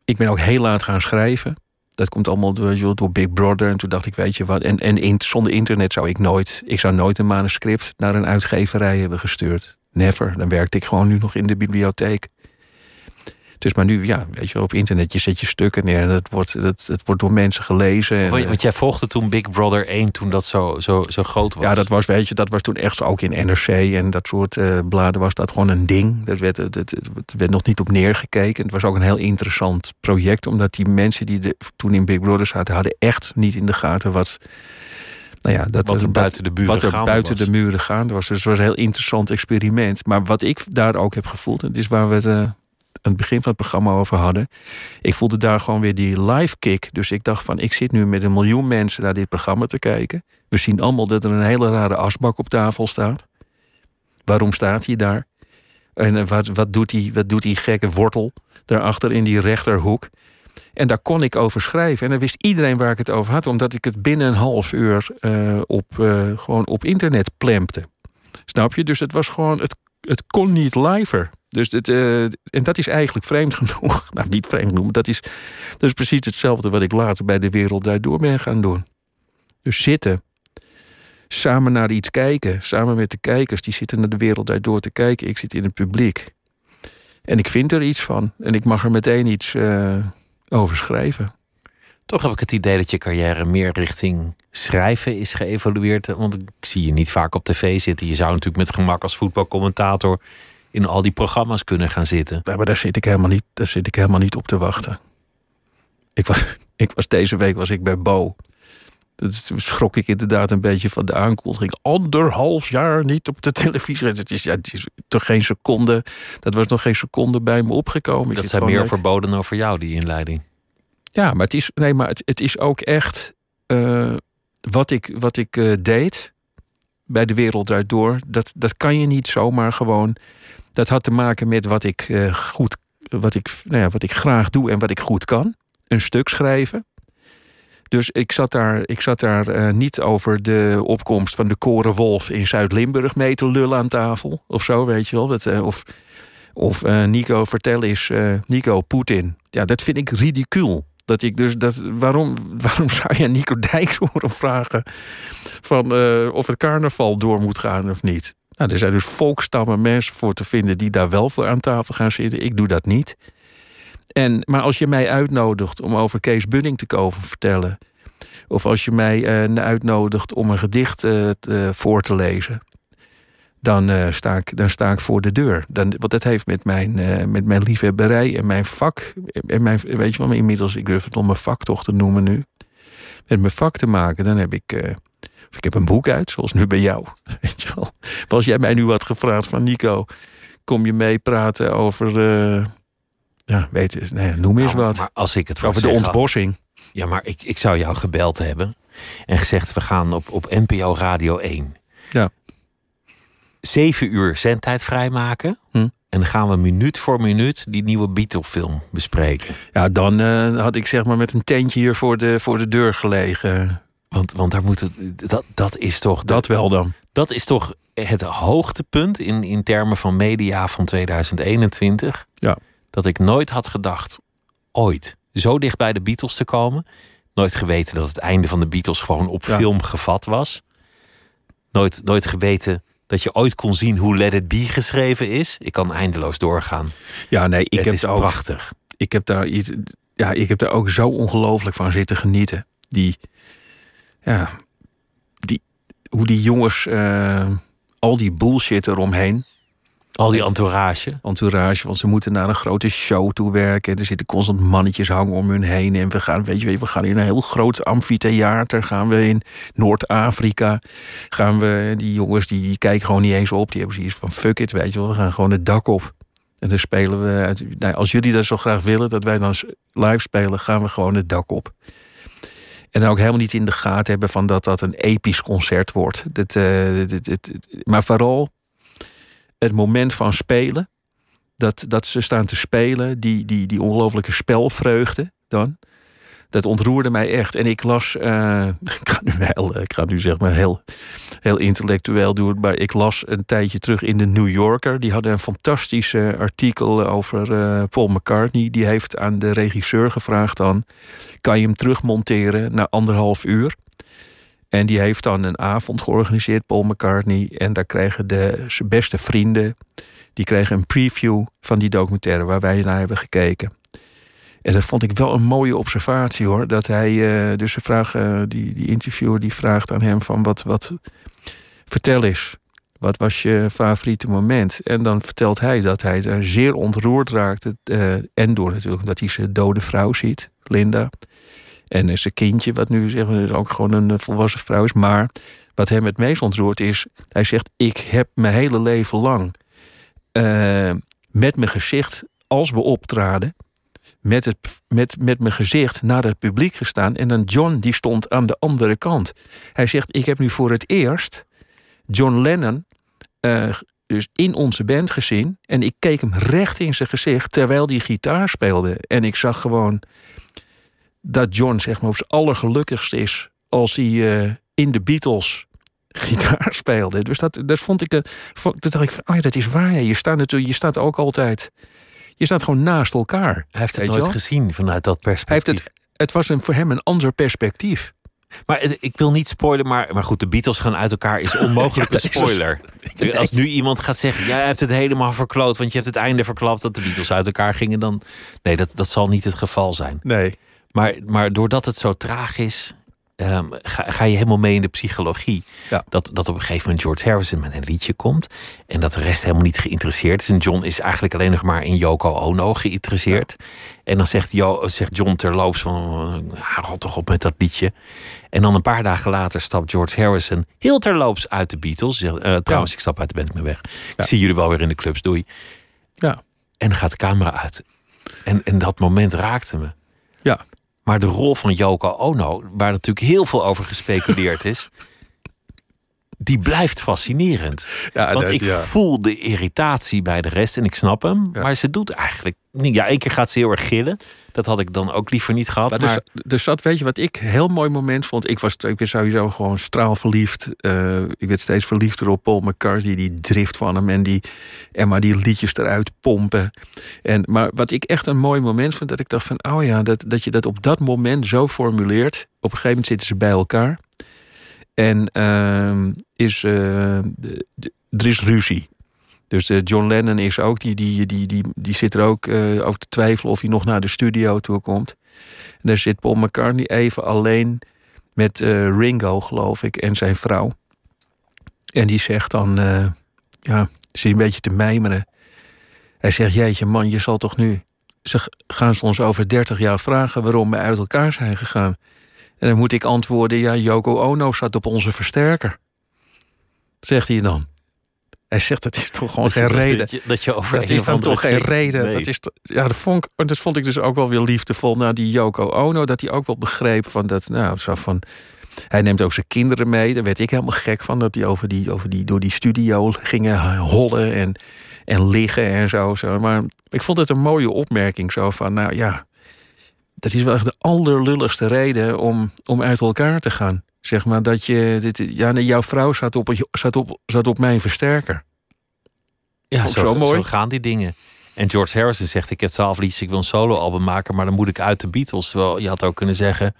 ik, ben ook heel laat gaan schrijven. Dat komt allemaal door, door Big Brother. En toen dacht ik, weet je wat. En, en in, zonder internet zou ik nooit. Ik zou nooit een manuscript naar een uitgeverij hebben gestuurd. Never. Dan werkte ik gewoon nu nog in de bibliotheek. Dus maar nu, ja, weet je, op internet je zet je stukken neer en het wordt, het, het wordt door mensen gelezen. En, Want, eh, want jij volgde toen Big Brother 1 toen dat zo, zo, zo groot was. Ja, dat was, weet je, dat was toen echt ook in NRC en dat soort eh, bladen was dat gewoon een ding. Dat werd, het, het, het werd nog niet op neergekeken. Het was ook een heel interessant project, omdat die mensen die de, toen in Big Brother zaten, hadden echt niet in de gaten wat. Nou ja, dat, Wat er dat- buiten de muren wat er buiten was. de muren gaande was. Dus het was een heel interessant experiment. Maar wat ik daar ook heb gevoeld, en dit is waar we het eh, aan het begin van het programma over hadden. Ik voelde daar gewoon weer die live kick. Dus ik dacht van, ik zit nu met een miljoen mensen naar dit programma te kijken. We zien allemaal dat er een hele rare asbak op tafel staat. Waarom staat hij daar? En eh, wat, wat, doet die, wat doet die gekke wortel daarachter in die rechterhoek? En daar kon ik over schrijven. En dan wist iedereen waar ik het over had, omdat ik het binnen een half uur eh, op, eh, gewoon op internet plempte. Snap je? Dus het was gewoon, het, het kon niet liver. Dus het, eh, en dat is eigenlijk vreemd [laughs] genoeg. Nou, niet vreemd genoeg, maar dat is, precies hetzelfde wat ik later bij de Wereld Draait Door ben gaan doen. Dus zitten, samen naar iets kijken, samen met de kijkers, die zitten naar de Wereld Draait Door te kijken. Ik zit in het publiek. En ik vind er iets van. En ik mag er meteen iets eh, over schrijven. Toch heb ik het idee dat je carrière meer richting schrijven is geëvolueerd. Want ik zie je niet vaak op tv zitten. Je zou natuurlijk met gemak als voetbalcommentator in al die programma's kunnen gaan zitten. Ja, maar daar zit ik helemaal niet, daar zit ik helemaal niet op te wachten. Ik was, [laughs] ik was deze week was ik bij Bo. Dat schrok ik inderdaad een beetje van de aankondiging. Anderhalf jaar niet op de televisie. Het is, ja, het is toch geen seconde. Dat was nog geen seconde bij me opgekomen. Dat zijn meer verboden over jou, die inleiding. Ja, maar het is, nee, maar het, het is ook echt eh, wat ik, wat ik eh, deed bij de wereld Draait door. Dat, dat kan je niet zomaar gewoon. Dat had te maken met wat ik eh, goed, wat ik, nou ja, wat ik graag doe en wat ik goed kan. Een stuk schrijven. Dus ik zat daar, ik zat daar eh, niet over de opkomst van de Korenwolf in Zuid-Limburg mee te lullen aan tafel. Of zo, weet je wel. Dat, eh, of of Nico, vertel eens, Nico, Poetin. Ja, dat vind ik ridicuul. Dat ik dus dat, waarom, [laughs] waarom zou je Nico Dijks horen vragen van of het carnaval door moet gaan of niet? Nou, er zijn dus volkstammen mensen voor te vinden die daar wel voor aan tafel gaan zitten. Ik doe dat niet. En, maar als je mij uitnodigt om over Kees Bunning te komen vertellen, of als je mij eh, uitnodigt om een gedicht eh, te- voor te lezen, dan, eh, sta ik, dan sta ik voor de deur. Dan, want dat heeft met mijn, eh, met mijn liefhebberij en mijn vak. En mijn, weet je maar inmiddels, ik durf het om mijn vak toch te noemen nu. Met mijn vak te maken, dan heb ik. Of ik heb een boek uit, zoals nu bij jou. [laughs] Weet je wel. Als jij mij nu had gevraagd van Nico, kom je mee praten over. eh, ja, weet je, nou ja, noem eens Nou, wat. Maar als ik het over de ontbossing. Ja, maar ik, ik zou jou gebeld hebben en gezegd: we gaan op, op NPO Radio 1 Ja. zeven uur zendtijd vrijmaken. Hm. En dan gaan we minuut voor minuut die nieuwe Beatle-film bespreken. Ja, dan eh, had ik zeg maar met een tentje hier voor de, voor de deur gelegen. Want, want daar moet het, dat, dat is toch. Dat wel dan. Dat is toch het hoogtepunt in, in termen van media van 2021. Ja. Dat ik nooit had gedacht, ooit, zo dicht bij de Beatles te komen. Nooit geweten dat het einde van de Beatles gewoon op Ja. film gevat was. Nooit, nooit geweten dat je ooit kon zien hoe Let It Be geschreven is. Ik kan eindeloos doorgaan. Ja, nee, ik het heb is ook. prachtig. ik heb daar iets. Ja, ik heb daar ook zo ongelooflijk van zitten genieten. Die. Ja. Die, hoe die jongens. eh, al die bullshit eromheen. Al die entourage. entourage, want ze moeten naar een grote show toe werken. Er zitten constant mannetjes hangen om hun heen. En we gaan, weet je, we gaan in een heel groot amfitheater. Gaan we in Noord-Afrika. Gaan we, die jongens die, die kijken gewoon niet eens op. Die hebben zoiets van fuck it, weet je wel. We gaan gewoon het dak op. En dan spelen we, uit- nou, als jullie dat zo graag willen, dat wij dan live spelen, gaan we gewoon het dak op. En ook helemaal niet in de gaten hebben van dat dat een episch concert wordt. Eh, maar vooral het moment van spelen. Dat, dat ze staan te spelen, die, die, die ongelooflijke spelvreugde dan. Dat ontroerde mij echt. En ik las, eh, [laughs] ik, ga nu heel, ik ga nu zeg maar heel, heel intellectueel doen, maar ik las een tijdje terug in de New Yorker. Die hadden een fantastisch artikel over eh, Paul McCartney. Die heeft aan de regisseur gevraagd dan, kan je hem terugmonteren na anderhalf uur? En die heeft dan een avond georganiseerd, Paul McCartney. En daar kregen de, beste vrienden, die kregen een preview van die documentaire waar wij naar hebben gekeken. En dat vond ik wel een mooie observatie hoor. Dat hij, eh, dus ze vragen, die, die interviewer die vraagt aan hem van wat, wat, vertel eens. Wat was je favoriete moment? En dan vertelt hij dat hij daar zeer ontroerd raakte. eh, en door natuurlijk dat hij zijn dode vrouw ziet, Linda. En eh, zijn kindje, wat nu we ook gewoon een eh, volwassen vrouw is. Maar wat hem het meest ontroert is, hij zegt: Ik heb mijn hele leven lang eh, met mijn gezicht, als we optraden, met, met, met mijn gezicht naar het publiek gestaan. En dan John, die stond aan de andere kant. Hij zegt: Ik heb nu voor het eerst John Lennon eh, dus in onze band gezien. En ik keek hem recht in zijn gezicht terwijl die gitaar speelde. En ik zag gewoon dat John zeg maar op zijn allergelukkigst is als hij eh, in de Beatles gitaar [laughs] speelde. Dus dat, dat vond ik. eh, Toen dacht ik van, oh ja, dat is waar. Je staat natuurlijk, je staat ook altijd. Je staat gewoon naast elkaar. Hij heeft het nooit gezien vanuit dat Hij heeft perspectief. het, het was een, voor hem een ander perspectief. Maar het- ik wil niet spoilen, maar, maar goed, de Beatles gaan uit elkaar is [laughs] onmogelijk Ja, een is spoiler. [laughs] Als nu iemand gaat zeggen, jij hebt het helemaal verkloot, want je hebt het einde verklapt dat de Beatles uit elkaar gingen, dan. Nee, dat, dat zal niet het geval zijn. Nee. Maar, maar doordat het zo traag is, ehm, ga, ga je helemaal mee in de psychologie. Ja. Dat, dat op een gegeven moment George Harrison met een liedje komt. En dat de rest helemaal niet geïnteresseerd is. En John is eigenlijk alleen nog maar in Yoko Ono geïnteresseerd. En dan zegt, jo, zegt John terloops van, "Ah, rot toch op met dat liedje. En dan een paar dagen later stapt George Harrison heel terloops uit de Beatles. Eh, trouwens, ik stap uit de band, ik ben weg. Ik zie jullie wel weer in de clubs, doei. Ja. En dan gaat de camera uit. En, en dat moment raakte me. Ja. Maar de rol van Yoko Ono, waar natuurlijk heel veel over gespeculeerd is, [laughs] die blijft fascinerend. Ja, Want dat- ik ja. voel de irritatie bij de rest en ik snap hem. Ja. Maar ze doet eigenlijk niet. Ja, één keer gaat ze heel erg gillen. Dat had ik dan ook liever niet gehad. Maar Maar, zat, weet je wat ik een heel mooi moment vond? Ik was, ik was sowieso gewoon straalverliefd. Eh, ik werd steeds verliefder op Paul McCartney, die drift van hem en, die, en maar die liedjes eruit pompen. En, maar wat ik echt een mooi moment vond, dat ik dacht van, oh ja, dat, dat je dat op dat moment zo formuleert. Op een gegeven moment zitten ze bij elkaar. En ehm, is, eh, er is ruzie. Dus eh, John Lennon is ook, die, die, die, die, die zit er ook eh, over te twijfelen of hij nog naar de studio toe komt. En daar zit Paul McCartney even alleen met Ringo, geloof ik, en zijn vrouw. En die zegt dan, eh, ja, zit een beetje te mijmeren. Hij zegt, jeetje man, je zal toch nu... Ze gaan ze ons over 30 jaar vragen waarom we uit elkaar zijn gegaan. En dan moet ik antwoorden, ja, Yoko Ono zat op onze versterker. Zegt hij dan. Hij zegt, dat is toch gewoon geen reden. Dat je, dat je over Dat een is dan toch geen reden. Nee. Dat, is, ja, dat, vond ik, dat vond ik dus ook wel weer liefdevol naar die Yoko Ono. Dat hij ook wel begreep van dat, nou, zo van. Hij neemt ook zijn kinderen mee. Daar werd ik helemaal gek van. Dat die over die, over die door die studio gingen hollen en, en liggen en zo, zo. Maar ik vond het een mooie opmerking. Zo van, nou ja, dat is wel echt de allerlulligste reden om, om uit elkaar te gaan. Zeg maar dat je, dit, ja, nee, jouw vrouw zat op, zat, op, zat op mijn versterker. Ja, zo, zo mooi. zo gaan die dingen. En George Harrison zegt: Ik heb twaalf liedjes, ik wil een soloalbum maken, maar dan moet ik uit de Beatles. Terwijl je had ook kunnen zeggen: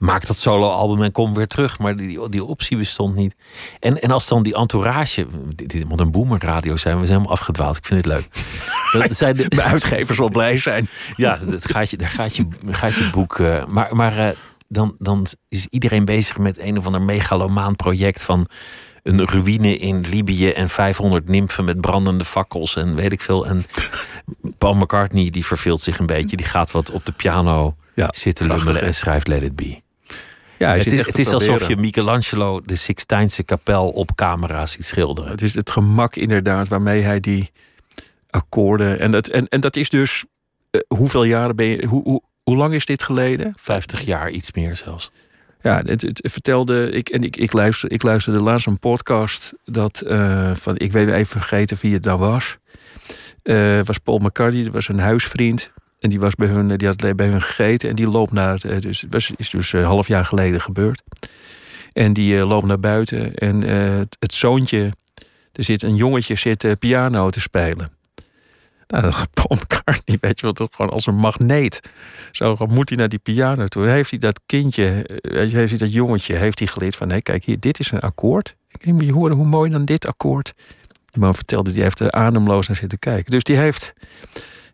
Maak dat soloalbum en kom weer terug. Maar die, die optie bestond niet. En, en als dan die entourage. Dit, dit moet een boomerradio zijn, we zijn helemaal afgedwaald. Ik vind het leuk. [laughs] Dat zijn de, De uitgevers wel blij zijn. ja, dat gaat je, daar gaat je, gaat je boek. eh, maar maar eh, dan, dan is iedereen bezig met een of ander megalomaan project van een ruïne in Libië en 500 nimfen met brandende fakkels en weet ik veel. En Paul McCartney die verveelt zich een beetje. Die gaat wat op de piano Ja, zitten lummelen en schrijft Let It Be. Ja, Het is, het is alsof je Michelangelo de Sixtijnse kapel op camera ziet schilderen. Het is het gemak inderdaad waarmee hij die akkoorden. En dat, en, en dat is dus. eh, hoeveel jaren ben je. Hoe, hoe, hoe lang is dit geleden? 50 jaar, iets meer zelfs. Ja, het, het vertelde. Ik, en ik, ik, luister, ik luisterde laatst een podcast. Dat, eh, van, ik weet even vergeten wie het nou was. Eh was Paul McCartney, dat was een huisvriend. En die was bij hun, die had bij hun gegeten. En die loopt naar. eh, Dus, was, is dus een half jaar geleden gebeurd. En die eh, loopt naar buiten. En eh, het, het zoontje. Er zit een jongetje zit eh, piano te spelen. Nou, dan gaat McCartney, weet je wat, gewoon als een magneet. Zo moet hij naar die piano toe. En heeft hij dat kindje, eh, heeft hij dat jongetje, heeft hij geleerd van... hé, kijk hier, dit is een akkoord. Ik moet je horen hoe mooi dan dit akkoord. Die man vertelde, die heeft er ademloos naar zitten kijken. Dus die heeft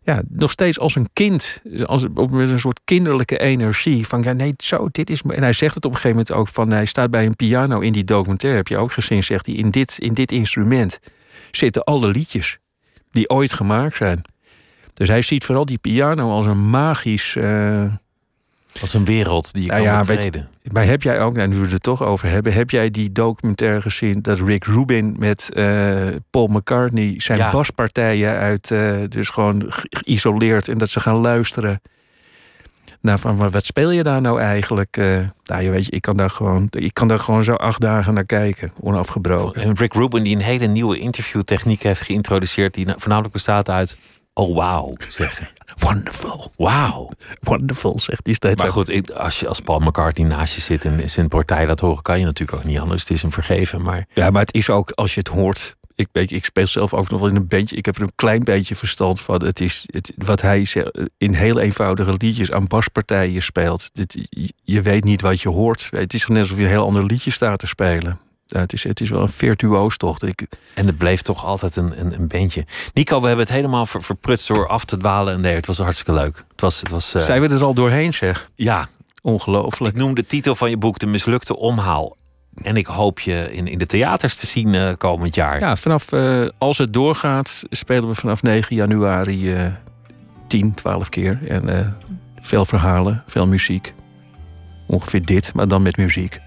ja, nog steeds als een kind, als, met een soort kinderlijke energie. Van ja, nee, zo, dit is. En hij zegt het op een gegeven moment ook van. Hij staat bij een piano in die documentaire, heb je ook gezien, zegt hij. In dit, in dit instrument zitten alle liedjes die ooit gemaakt zijn. Dus hij ziet vooral die piano als een magisch. Als een wereld die je Nou kan ja, weet- maar heb jij ook, nou, nu we het er toch over hebben, heb jij die documentaire gezien dat Rick Rubin met eh, Paul McCartney zijn Ja. baspartijen uit, eh, dus gewoon ge- geïsoleerd en dat ze gaan luisteren. Nou, van wat- speel je daar nou eigenlijk? Eh, nou, je weet je, ik kan daar gewoon, ik kan daar gewoon zo acht dagen naar kijken, onafgebroken. En Rick Rubin die een hele nieuwe interviewtechniek heeft geïntroduceerd... die na- voornamelijk bestaat uit... Oh, wauw, zeggen. [laughs] Wonderful, Wauw. wonderful, zegt hij steeds. Maar goed, ik- als, je, als Paul McCartney naast je zit en zijn partij laat horen... kan je natuurlijk ook niet anders. Het is hem vergeven, maar... Ja, maar het is ook als je het hoort. Ik, weet, ik speel zelf ook nog wel in een bandje. Ik heb er een klein beetje verstand van. Het is het, wat hij in heel eenvoudige liedjes aan baspartijen speelt. Dit, je- je weet niet wat je hoort. Het is net alsof je een heel ander liedje staat te spelen. Het, is, het is wel een virtuoos toch. Ik, En het bleef toch altijd een, een, een bandje. Nico, we hebben het helemaal ver, verprutst door af te dwalen. En nee, het was hartstikke leuk. Het was, het was eh, Zijn we er al doorheen, zeg? ja, Ongelooflijk. ik noem de titel van je boek De Mislukte Omhaal. En ik hoop je in, in de theaters te zien eh, komend jaar. Ja, vanaf, eh, als het doorgaat, spelen we vanaf 9 januari eh 10, 12 keer. En veel verhalen, veel muziek. Ongeveer dit, maar dan met muziek.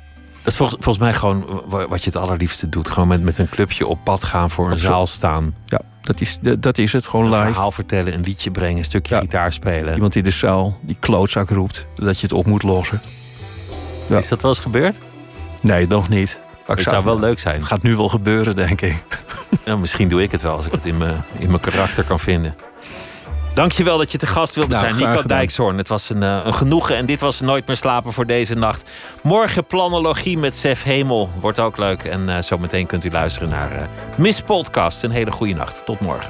Dat is volgens, volgens mij gewoon wa- wat je het allerliefste doet. Gewoon met, met een clubje op pad gaan, voor een Absoluut. zaal staan. Ja, dat is, dat is het. Gewoon Een live. verhaal vertellen, een liedje brengen, een stukje Ja. gitaar spelen. Iemand in de zaal die klootzak roept dat je het op moet lossen. Ja. Is dat wel eens gebeurd? Nee, nog niet. Maar Het zou wel leuk zijn. Het gaat nu wel gebeuren, denk ik. Nou, misschien doe ik het wel als ik het in mijn, in mijn karakter kan vinden. Dankjewel dat je te gast wilde Nou, zijn, Nico. Dijkshoorn. Het was een, eh, een genoegen en dit was Nooit meer slapen voor deze nacht. Morgen planologie met Sef Hemel. Wordt ook leuk. En eh, zometeen kunt u luisteren naar eh, Miss Podcast. Een hele goede nacht. Tot morgen.